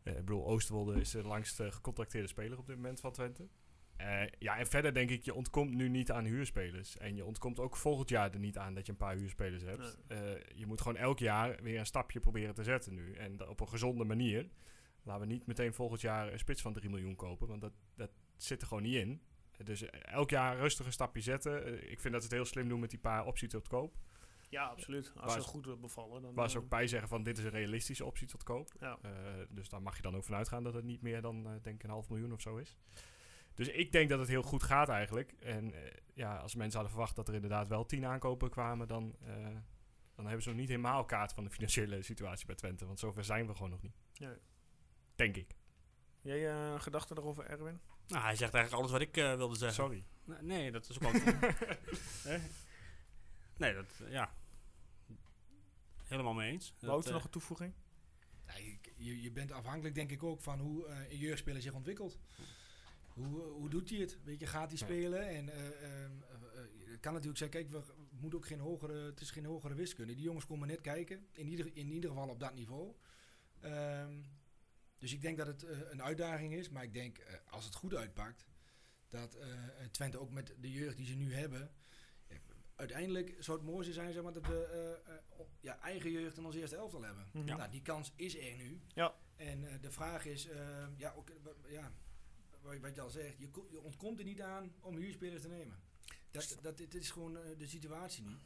Ik bedoel, Oosterwolde is de langst gecontracteerde speler op dit moment van Twente. Eh, ja, en verder denk ik, je ontkomt nu niet aan huurspelers. En je ontkomt ook volgend jaar er niet aan dat je een paar huurspelers hebt. Eh, je moet gewoon elk jaar weer een stapje proberen te zetten nu. En op een gezonde manier. Laten we niet meteen volgend jaar een spits van 3 miljoen kopen, want dat, dat zit er gewoon niet in. Dus eh, elk jaar rustig een stapje zetten. Ik vind dat ze het heel slim doen met die paar opties tot koop. Ja, absoluut. Als ze goed bevallen. Dan, Waar ze ook bij zeggen van dit is een realistische optie tot koop. ja. Dus daar mag je dan ook van uitgaan dat het niet meer dan denk ik een half miljoen of zo is. Dus ik denk dat het heel goed gaat eigenlijk. En eh, ja, als mensen hadden verwacht dat er inderdaad wel tien aankopen kwamen, dan, eh, dan hebben ze nog niet helemaal kaart van de financiële situatie bij Twente. Want zover zijn we gewoon nog niet. Nee. Denk ik. Jij eh gedachten erover, Erwin? Nou, hij zegt eigenlijk alles wat ik eh, wilde zeggen. Sorry. Nee, nee, dat is ook nee, dat... ja. Helemaal mee eens. Wouter, nog een toevoeging? Ja, je, je, je bent afhankelijk denk ik ook van hoe eh, een jeugdspeler zich ontwikkelt. Hoe, eh, hoe doet hij het? Weet je, gaat hij spelen? En eh, ehm, eh, het kan natuurlijk zijn, kijk, we moeten ook geen hogere, het is geen hogere wiskunde. Die jongens komen net kijken, in ieder, in ieder geval op dat niveau. Ehm, dus ik denk dat het een uitdaging is, maar ik denk als het goed uitpakt, dat Twente ook met de jeugd die ze nu hebben, uiteindelijk zou het mooiste zijn zeg maar, dat we ja, eigen jeugd in ons eerste elftal hebben. Nou, die kans is er nu. Ja. En de vraag is, eh, ja, ook, ja, wat, je al zegt, je, je ontkomt er niet aan om huurspelers te nemen. Dat, dat, dit is gewoon eh, de situatie nu.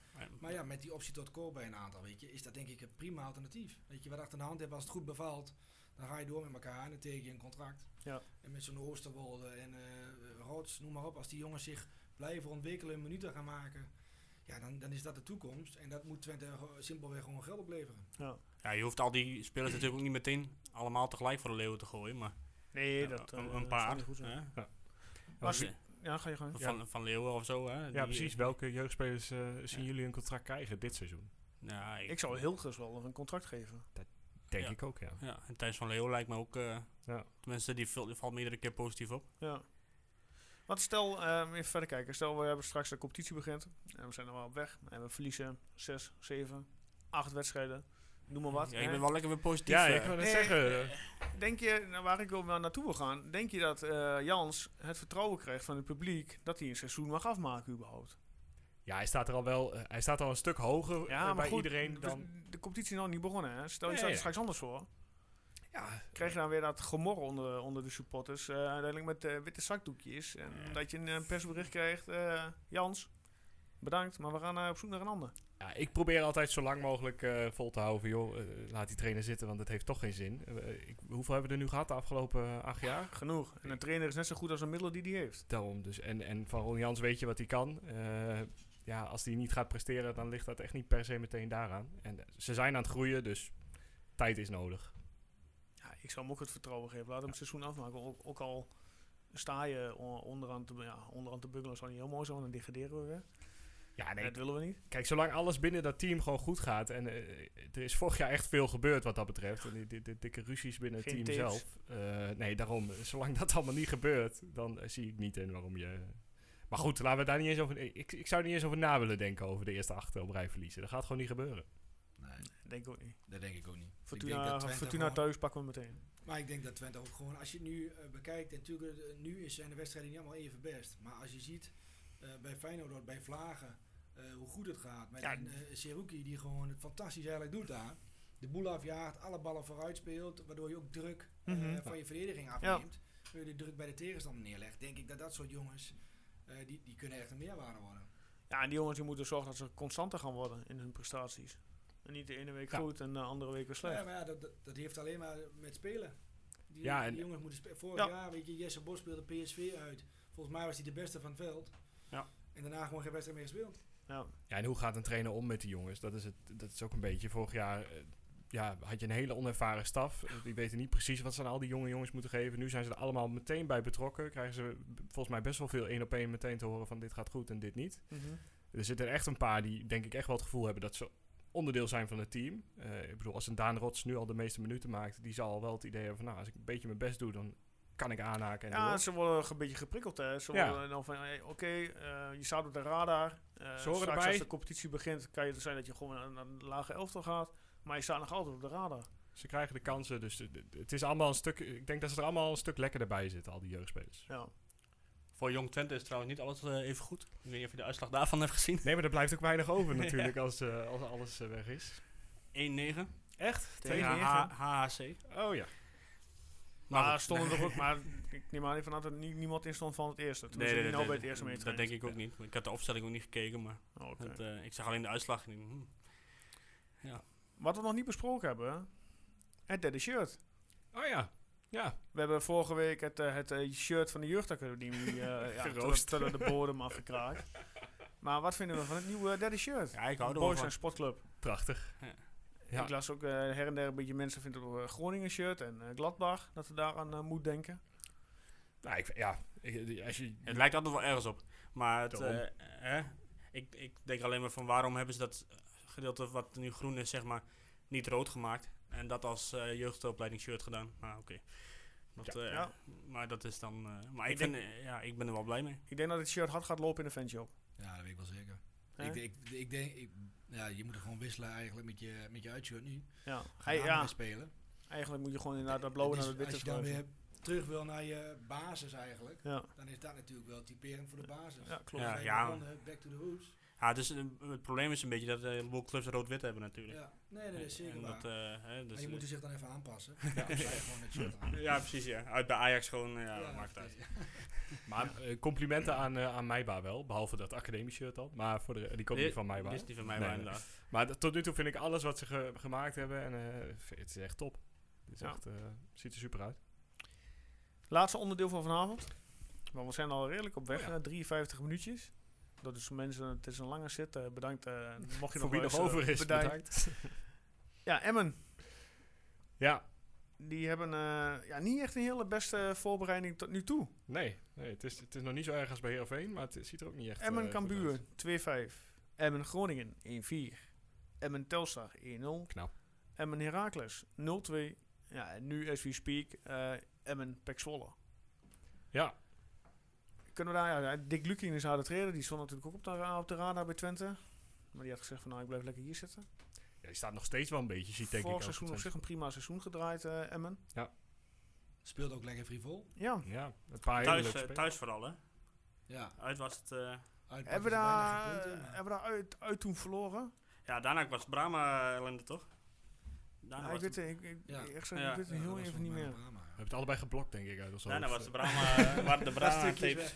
Maar ja, met die optie tot koop bij een aantal, weet je, is dat denk ik een prima alternatief. Weet je, wat achter de hand hebt, als het goed bevalt, dan ga je door met elkaar en dan teken je een contract. Ja. En met zo'n Oosterwolde en eh Rots, noem maar op, als die jongens zich blijven ontwikkelen en minuten gaan maken, ja, dan, dan is dat de toekomst. En dat moet Twente gewoon- simpelweg gewoon geld opleveren. Ja. Ja, je hoeft al die spelers natuurlijk ook niet meteen allemaal tegelijk voor de leeuwen te gooien, maar Nee, ja, dat een, eh, een zou paar. goed zijn. hè? Als- je- Ja, ga je gang. van, van Leeuwen of zo. Hè? Ja, precies. Welke jeugdspelers eh, zien Ja. jullie een contract krijgen dit seizoen? Ja, ik, Ik zou Hilgers wel een contract geven. Denk Ja. ik ook, ja. Ja, en Thijs van Leeuwen lijkt me ook... eh Ja. Tenminste, die, valt- die valt meerdere keer positief op. Ja. Want stel, even verder kijken. Stel, we hebben straks de competitie begint. En we zijn er wel op weg. En we verliezen 6, 7, acht wedstrijden, noem maar wat. Ja, je bent wel lekker weer positief. Ja, eh. ik wil net Nee, zeggen. Denk je, nou, waar ik naar naartoe wil gaan, denk je dat eh, Jans het vertrouwen krijgt van het publiek dat hij een seizoen mag afmaken überhaupt? Ja, hij staat er al wel. eh, hij staat al een stuk hoger eh, bij iedereen dan. De competitie is nog niet begonnen, hè? Stel je Nee, staat er ja. straks anders voor. Ja, Krijg je dan weer dat gemor onder, onder de supporters, eh, uiteindelijk met eh, witte zakdoekjes. En dat je een eh, persbericht krijgt, eh, Jans, bedankt, maar we gaan eh, op zoek naar een ander. Ja, ik probeer altijd zo lang mogelijk eh, vol te houden. van, Joh, eh, laat die trainer zitten, want het heeft toch geen zin. Eh, ik, hoeveel hebben we er nu gehad de afgelopen acht jaar? Genoeg. En een trainer is net zo goed als een middel die hij heeft. Daarom dus. En, en van Ron Jans weet je wat hij kan. Ja, als hij niet gaat presteren, dan ligt dat echt niet per se meteen daaraan. En ze zijn aan het groeien, dus tijd is nodig. Ja, ik zou hem ook het vertrouwen geven. Laat hem het seizoen afmaken. Ook, ook al sta je on- onderaan te, ja, onderaan te buggelen, zou niet heel mooi zijn, dan degraderen we weer. Ja, nee, Dat willen we niet. Kijk, zolang alles binnen dat team gewoon goed gaat. En eh, er is vorig jaar echt veel gebeurd wat dat betreft. En die, die, die dikke ruzies binnen het team zelf. Eh, nee, daarom. Zolang dat allemaal niet gebeurt, dan eh, zie ik niet in waarom je. Maar goed, laten we daar niet eens over. Ik, ik zou er niet eens over na willen denken over de eerste acht op rij verliezen. Dat gaat gewoon niet gebeuren. Nee, Denk ik ook niet. dat denk ik ook niet. Fortuna, dat Fortuna gewoon- thuis pakken we meteen. Maar ik denk dat Twente ook gewoon, als je het nu bekijkt, en natuurlijk nu is- zijn de wedstrijden niet allemaal even best. Maar als je ziet bij Feyenoord, bij Vlagen, eh, hoe goed het gaat. Met Ja. een uh, Seruki die gewoon het fantastisch eigenlijk doet daar. De boel afjaagt, alle ballen vooruit speelt, waardoor je ook druk eh, Mhm. van je verdediging afneemt. Wil je de druk bij de tegenstander neerlegt, denk ik dat dat soort jongens, eh, die, die kunnen echt een meerwaarde worden. Ja, en die jongens die moeten zorgen dat ze constanter gaan worden in hun prestaties. En niet de ene week Ja. goed en de andere week weer slecht. Ja, maar ja, dat, dat, dat heeft alleen maar met spelen. Die, Ja, die en- jongens moeten spelen. Vorig Ja. jaar, weet je, Jesse Bos speelde PSV uit. Volgens mij was hij de beste van het veld. En daarna gewoon geen wedstrijd meer gespeeld. Ja. Ja, en hoe gaat een trainer om met die jongens? Dat is, het, dat is ook een beetje. Vorig jaar eh, ja, had je een hele onervaren staf. Die weten niet precies wat ze aan al die jonge jongens moeten geven. Nu zijn ze er allemaal meteen bij betrokken. Krijgen ze volgens mij best wel veel één op één meteen te horen van dit gaat goed en dit niet. Mhm. Er zitten er echt een paar die denk ik echt wel het gevoel hebben dat ze onderdeel zijn van het team. Eh, ik bedoel, als een Daan Rots nu al de meeste minuten maakt, die zal al wel het idee hebben van nou, als ik een beetje mijn best doe, dan kan ik aanhaken en Ja, door. ze worden een beetje geprikkeld. Hè. Ze Ja. worden dan van, hey, oké, eh, je staat op de radar. Eh horen straks erbij. als de competitie begint, kan het zijn dat je gewoon naar, naar een lage elftal gaat. Maar je staat nog altijd op de radar. Ze krijgen de kansen, dus het- is allemaal een stuk. Ik denk dat ze er allemaal een stuk lekkerder bij zitten, al die jeugdspelers. Ja. Voor Jong Twente is trouwens niet alles eh, even goed. Ik weet niet of je de uitslag daarvan hebt gezien. 1-9. Nee, maar er blijft ook weinig over natuurlijk als, eh, als alles weg is. Echt? Tegen HHC. Oh ja. Maar goed. stonden er ook, maar ik neem aan even dat er nie- niemand in stond van het eerste. Toen Nee, nee, nee, niet nee, nou bij het eerste mee Dat denk ik ook niet. Ik had de opstelling ook niet gekeken, maar Oh, het, eh, ik zag alleen de uitslag. En ik, hm, Wat we nog niet besproken hebben, het derde shirt. Oh ja. Ja. We hebben vorige week het, eh, het eh, shirt van de jeugdacademie eh ja, Geroost. tot, de bodem afgekraakt. Maar wat vinden we van het nieuwe derde shirt? ja, ik hou er wel Boys en Sportclub. Prachtig. Ja. Ik las ook eh, her en der een beetje mensen vinden het ook, eh, Groningen shirt en eh, Gladbach, dat ze daaraan moet denken. Nou, ik, ja. Ik, als je, Het lijkt altijd wel ergens op. Maar het, eh? Ik, ik denk alleen maar van waarom hebben ze dat gedeelte wat nu groen is, zeg maar, niet rood gemaakt. En dat als eh jeugdopleiding shirt gedaan. Maar oké. Eh, Ja. Maar dat is dan... eh, maar Ik ik, vind, ja, ik ben er wel blij mee. Ik denk dat het shirt hard gaat lopen in de fanshop. Ja, dat weet ik wel zeker. Ik, denk- ik, ik denk, ik, ja, je moet er gewoon wisselen eigenlijk met je, met je uitshirt nu. Ja. Ga daar ja, spelen. eigenlijk moet je gewoon inderdaad dat blauwe naar het witte Als je dan weer terug wil naar je basis eigenlijk, Ja, dan is dat natuurlijk wel typerend voor de basis. ja, klopt. Ja, back to the roots. Ja, dus, eh, het probleem is een beetje dat eh, een heleboel clubs rood-wit hebben natuurlijk. Ja. Nee, nee, dat is zeker en waar. dat, eh, hè, dus, maar je eh, moet er zich dan even aanpassen. Ja. Dan sta je gewoon het shirt aan. ja, precies, ja. Uit bij Ajax gewoon, eh, ja, Ja, maakt uit. maar eh, complimenten aan, eh aan Maiba wel. Behalve dat academie shirt dan. Maar voor de, die komt niet van Maiba. Die is die van Nee, nee. inderdaad. Maar tot nu toe vind ik alles wat ze ge- gemaakt hebben. En eh, het is echt top. Het is Ja. echt, eh, ziet er super uit. Laatste onderdeel van vanavond. Maar we zijn al redelijk op weg, ja. eh, 53 minuutjes. Dat is mensen, het is een lange zit. eh, bedankt. eh, mocht je Voor nog wie nog wel eens, over eh, is, bedankt. bedankt. Ja, Emmen. Ja, Die hebben eh, ja, niet echt een hele beste voorbereiding tot nu toe. nee. nee het, is, het is nog niet zo erg als bij Heerenveen, maar het ziet er ook niet echt Emmen eh, goed Cambuur uit. 2-5. Emmen Groningen 1-4. Emmen Telstar 1-0. Knap. Emmen Heracles 0-2. Ja, en nu as we speak eh, Emmen Pek Zwolle. Ja, Kunnen we daar, ja, Dick Lukien is aan het treden. Die stond natuurlijk ook op de, op de radar bij Twente. Maar die had gezegd van nou, ik blijf lekker hier zitten. Ja, die staat nog steeds wel een beetje, ziet denk ik. Vorig seizoen op zich een prima seizoen gedraaid, eh, Emmen. Speelt ook lekker frivol. Ja. Ja, een paar Thuis, eh, thuis vooral, hè. Ja. Uit was het... eh, Uit Hebben we daar, hebben we daar uit, uit toen verloren? ja, daarna was Brahma ellende, toch? Daarna Ja, ik was weet het, ik, ik, Ja. echt zo, Ja. ik weet het Ja, heel even niet meer. ja. Hebben het allebei geblokt, denk ik, uit ons Daarna hoofd. was de Brahma... eh, waren de Brahma tapes.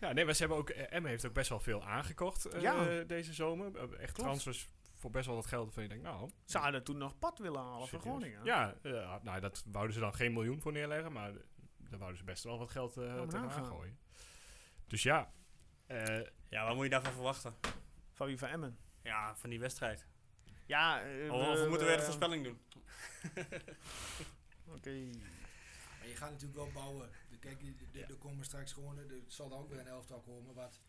Ja, nee, maar ze hebben ook... eh, Emmen heeft ook best wel veel aangekocht eh, Ja. deze zomer. Echt Klopt. transfers voor best wel wat geld. Van je denkt, nou... Ze hadden toen nog pad willen halen voor. Groningen. Ja, eh, nou, dat wouden ze dan geen miljoen voor neerleggen. Maar daar wouden ze best wel wat geld eh tegenaan nagaan. gooien. Dus ja... eh, Ja, wat moet je daarvan verwachten? Van wie van Emmen? Ja, van die wedstrijd. Ja, Of, of moeten we weer een voorspelling doen? Oké. Je gaat natuurlijk wel bouwen. De- Kijk, er komen straks gewoon, er zal er ook weer een elftal komen wat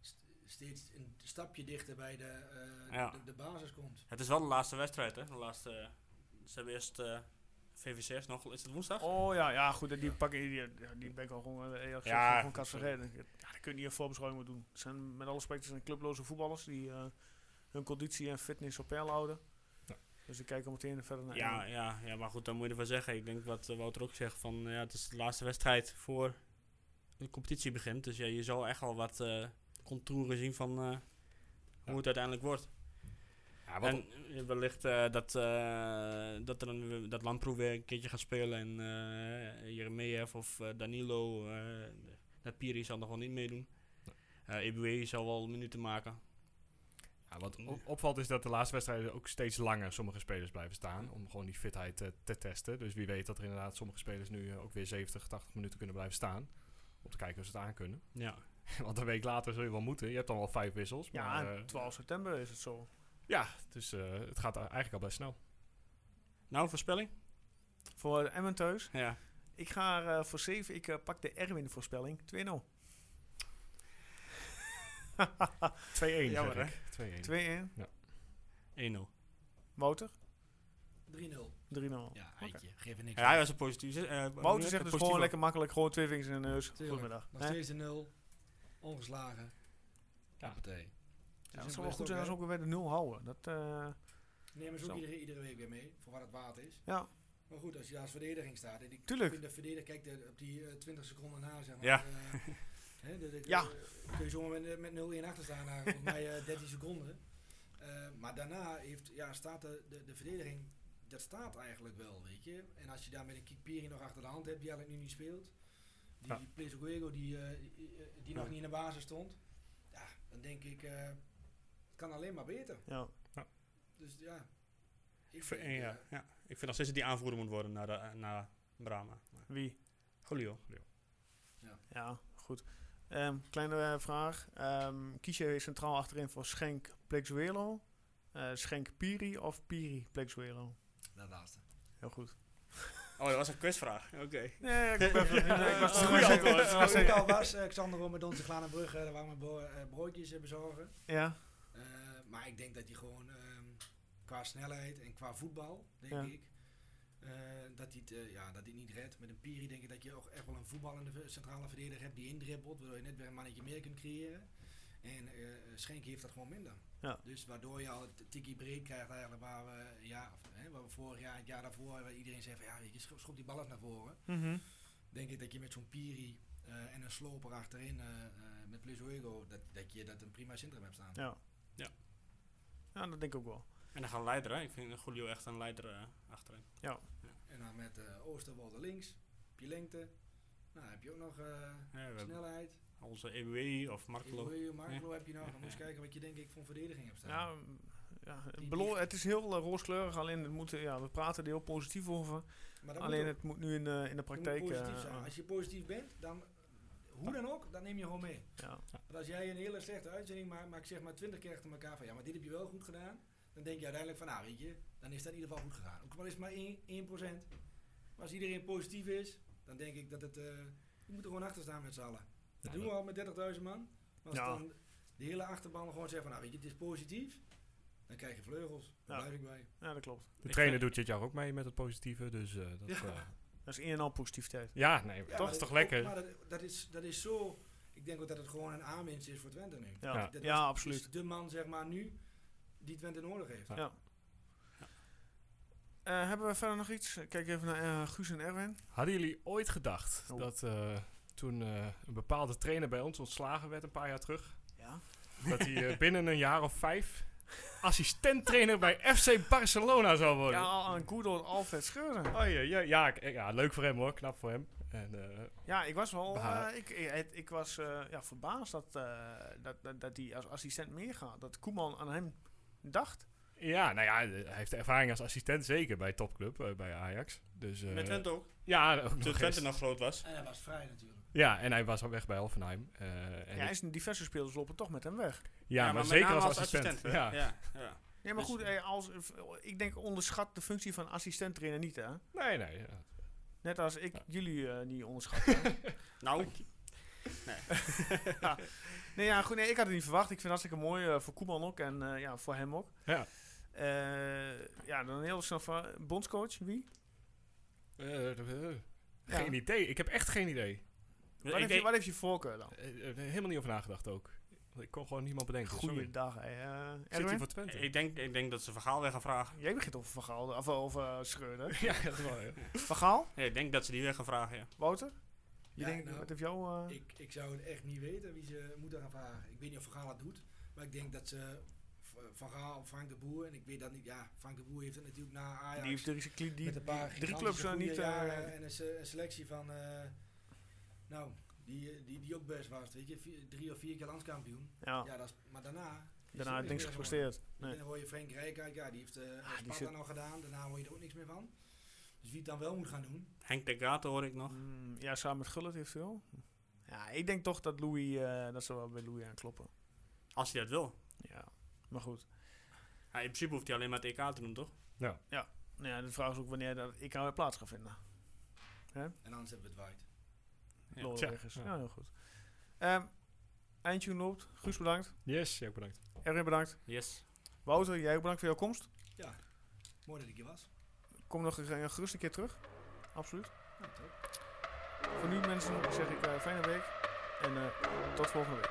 st- steeds een stapje dichter bij de, eh, Ja. de, de basis komt. Het is wel de laatste wedstrijd, hè? De laatste... Ze hebben eerst eh VVC's nog... Is het woensdag? Oh ja, ja goed, die pakken die, ja, die ben ik al gewoon uh, eerlijk Ja, gezegd gewoon sorry. vergeten. Ja, daar kun je niet een voorbeschouwing mee doen. Het zijn met alle respect zijn clubloze voetballers die eh, hun conditie en fitness op peil houden. Dus ik kijk al meteen verder naar Ja, ja, ja, maar goed, dan moet je ervan zeggen. Ik denk wat eh, Wouter ook zegt, van ja, het is de laatste wedstrijd voor de competitie begint. Dus ja, je zal echt al wat eh contouren zien van eh, hoe Ja. het uiteindelijk wordt. ja, wat En wellicht eh, dat, eh, dat, er dat Lamproe weer een keertje gaat spelen en uh, of Danilo, eh dat Piri zal nog wel niet meedoen. Eh Eboué zal wel minuten maken. Ja, wat op- opvalt is dat de laatste wedstrijden ook steeds langer sommige spelers blijven staan. Om gewoon die fitheid eh, te testen. Dus wie weet dat er inderdaad sommige spelers nu eh, ook weer 70, 80 minuten kunnen blijven staan. Om te kijken of ze het aan kunnen. Ja. Want een week later zul je wel moeten. Je hebt dan wel vijf wissels. Ja, maar, eh, 12 september is het zo. ja dus eh, het gaat eigenlijk al best snel. Nou, voorspelling? Voor Emmen thuis. Ja. Ik ga eh, voor 7, ik pak de Erwin voorspelling. 2-0. 2-1 Jammer, ik. 2-1. 2-1. 1-0. Wouter? 3-0. 3-0. Ja, eitje. Geef er niks Ja, hij was een positief. eh, Wouter zegt dus gewoon lekker makkelijk, gewoon twee vingers in de neus. Goedemiddag. Nog Hè? steeds een 0. Ongeslagen. Ja. Hoppatee. Ja, het zou wel goed zijn als we ook weer de 0 houden. Dat, eh, Nemen ze ook Zo. iedere, iedere week weer mee, voor wat het waard is. ja, Maar goed, als je daar als verdediging staat. En ik Tuurlijk. vind de verdediger, kijk de, op die eh, 20 seconden na, zeg maar. Ja. eh, hè, de- de- Ja. eh, kun je zomaar met, met 0-1 achter staan na volgens mij eh, 13 seconden. Eh, maar daarna heeft, ja, staat de, de, de verdediging, dat staat eigenlijk wel, weet je. En als je daar met een Kikpiri nog achter de hand hebt, die eigenlijk nu niet speelt. Die, Ja. die die, eh, die, die nog Ja. niet in de basis stond. Ja, dan denk ik, eh, het kan alleen maar beter. ja. Dus ja. Ik vind, denk, ja, ja. ik vind nog steeds dat die aanvoerder moet worden naar, de, naar Brahma. Wie? Julio. Ja, goed. Ehm, kleine eh, vraag. Ehm kies je centraal achterin voor Schenk Plexuelo, eh, Schenk Piri of Piri Plexuelo? dat laatste. Heel goed. Oh, dat was een quizvraag. Oké. Nee, ik, ben ik was goeie was- antwoord. ik was- Als ik al was, eh, Xander met onze Glanenbrug, eh, daar waren we bro- eh, broodjes bezorgen. Ja, Eh, maar ik denk dat hij gewoon ehm, qua snelheid en qua voetbal, denk Ja. ik, eh, dat hij het eh, ja, dat hij niet redt. Met een Piri denk ik dat je ook echt wel een voetballende centrale verdediger hebt die indribbelt, waardoor je net weer een mannetje meer kunt creëren. En eh Schenk heeft dat gewoon minder. Ja. Dus waardoor je al het tikkie breed krijgt eigenlijk waar we, ja, of, hè, waar we vorig jaar, het jaar daarvoor, waar iedereen zei van ja, je schop, schop die bal eens naar voren Mhm. denk ik dat je met zo'n Piri eh, en een sloper achterin eh, eh, met Plezuego, dat, dat je dat een prima centrum hebt staan. ja. Ja. Ja, dat denk ik ook wel. En dan gaan leider, hè. Ik vind Julio echt een leider eh, achterin. En dan met eh Oosterwolde links, op je lengte. Nou, heb je ook nog eh, Ja, snelheid. onze EWE of Markelo. Eloy, Marklo heb je nog. Ja, Dan moet je ja. kijken wat je denk ik voor verdediging hebt staan. Ja, mm, ja het, Die- belo- die- het is heel rooskleurig, alleen het moet, ja, we praten er heel positief over. alleen moet ook- het moet nu in, de in de praktijk... positief zijn. aan. Als je positief bent, dan hoe dan ook, dan neem je gewoon mee. ja. Want als jij een hele slechte uitzending maakt, maar ik zeg maar twintig keer achter elkaar van ja, maar dit heb je wel goed gedaan. Dan denk je uiteindelijk van nou weet je, dan is dat in ieder geval goed gegaan. Ook al is het maar 1%. 1%. Maar als iedereen positief is, dan denk ik dat het, eh we moeten gewoon achter staan met z'n allen. Dat Ja, doen we al met 30.000 man. Maar als Ja. dan de hele achterban gewoon zegt van nou weet je, het is positief. Dan krijg je vleugels. Daar Ja. blijf ik bij. ja, dat klopt. De Ik trainer doet dit jaar ook mee met het positieve. Dus eh, dat, Ja. ja. Dat is een en al positiviteit. ja, nee, Ja, dat maar is toch ook- lekker. Maar dat, dat, is, dat is zo, ik denk ook dat het gewoon een aanwinst is voor Twente nu. Ja, Ja. ja, Dat is- absoluut. is de man zeg maar nu die Twente nodig heeft. Ja. Ja. Eh, hebben we verder nog iets? Kijk even naar eh, Guus en Erwin. Hadden jullie ooit gedacht Oh. dat eh, toen eh, een bepaalde trainer bij ons ontslagen werd een paar jaar terug, Ja. dat hij binnen een jaar of vijf assistent-trainer bij FC Barcelona zou worden? Ja, al een good old Alfred Schreuder. Oh, ja, ja, ja, ja, leuk voor hem hoor, knap voor hem. En, eh, Ja, ik was wel. Eh, ik, ik, het- ik was eh, ja, verbaasd dat, eh, dat, dat, dat hij als assistent meegaat. Dat Koeman aan hem dacht. ja, nou ja, hij heeft ervaring als assistent zeker bij topclub, eh, bij Ajax. Dus, eh, Met Twente ook. Ja, ook Toen nog Twente nog groot was. En hij was vrij natuurlijk. Ja, en hij was al weg bij Hoffenheim. Eh, en ja, ik- is een diverse spelers lopen toch met hem weg. ja, maar, zeker als assistent. ja. ja, ja. Ja, maar Dus- goed, als, ik denk onderschat de functie van assistent-trainer niet, hè? Nee, nee. ja. Net als ik jullie niet onderschat. Nou, nee, ja, goed, nee, ik had het niet verwacht. Ik vind het hartstikke mooi eh, voor Koeman ook en eh, ja, voor hem ook. Ja. Eh, ja, dan heel snel van bondscoach, wie? Ja. Geen idee. Ik heb echt geen idee. Wat heeft, je, wat heeft je voorkeur dan? Helemaal niet over nagedacht ook. Ik kon gewoon niemand bedenken. Goeiedag, eh, Zit hij voor Twente? ik, denk, ik denk dat ze Vergaal weer gaan vragen. Jij begint over Van Gaal, of over uh, Schreuder. ja, dat is wel. Ja. Van Gaal? Ja, ik denk dat ze die weer gaan vragen, ja. Wouter? Je Ja, denkt, nou, wat heeft jou... eh, Ik, ik zou het echt niet weten wie ze moeten gaan vragen. Ik weet niet of Van Gaal het doet. Maar ik denk dat ze Van Gaal of Frank de Boer. En ik weet dat niet. Ja, Frank de Boer heeft het natuurlijk na Ajax. die heeft drie, die, die, met een paar drie clubs uh, goede niet... eh, jaren en een, een selectie van, eh, nou, die, eh, die, die ook best was, weet je, vier- drie of vier keer landskampioen. ja, Ja, dat is, maar daarna... daarna er niks gepresteerd. Nee. Dan hoor je Frank Rijkaard, ja, die heeft eh Ah, Sparta nog gedaan, daarna hoor je er ook niks meer van. Dus wie het dan wel moet gaan doen, Henk de Gaten hoor ik nog. Mm, ja, samen met Gullit heeft veel. Ja, ik denk toch dat Louis... eh, dat ze wel bij Louis aankloppen. Als hij dat wil. Ja, maar goed. Ja, in principe hoeft hij alleen maar het EK te doen, toch? Nou ja, de vraag is ook wanneer dat ik aan plaats ga vinden. en anders hebben we het waard. Ja. Ja. Ja, heel goed. Ehm eindtune loopt. Guus bedankt. Yes, ja, bedankt. Erwin bedankt. Yes. Wouter, jij ook bedankt voor jouw komst. Ja, mooi dat ik hier was. Kom nog een, een gerust een keer terug. Absoluut. Voor nu mensen zeg ik eh, fijne week. En eh, tot volgende week.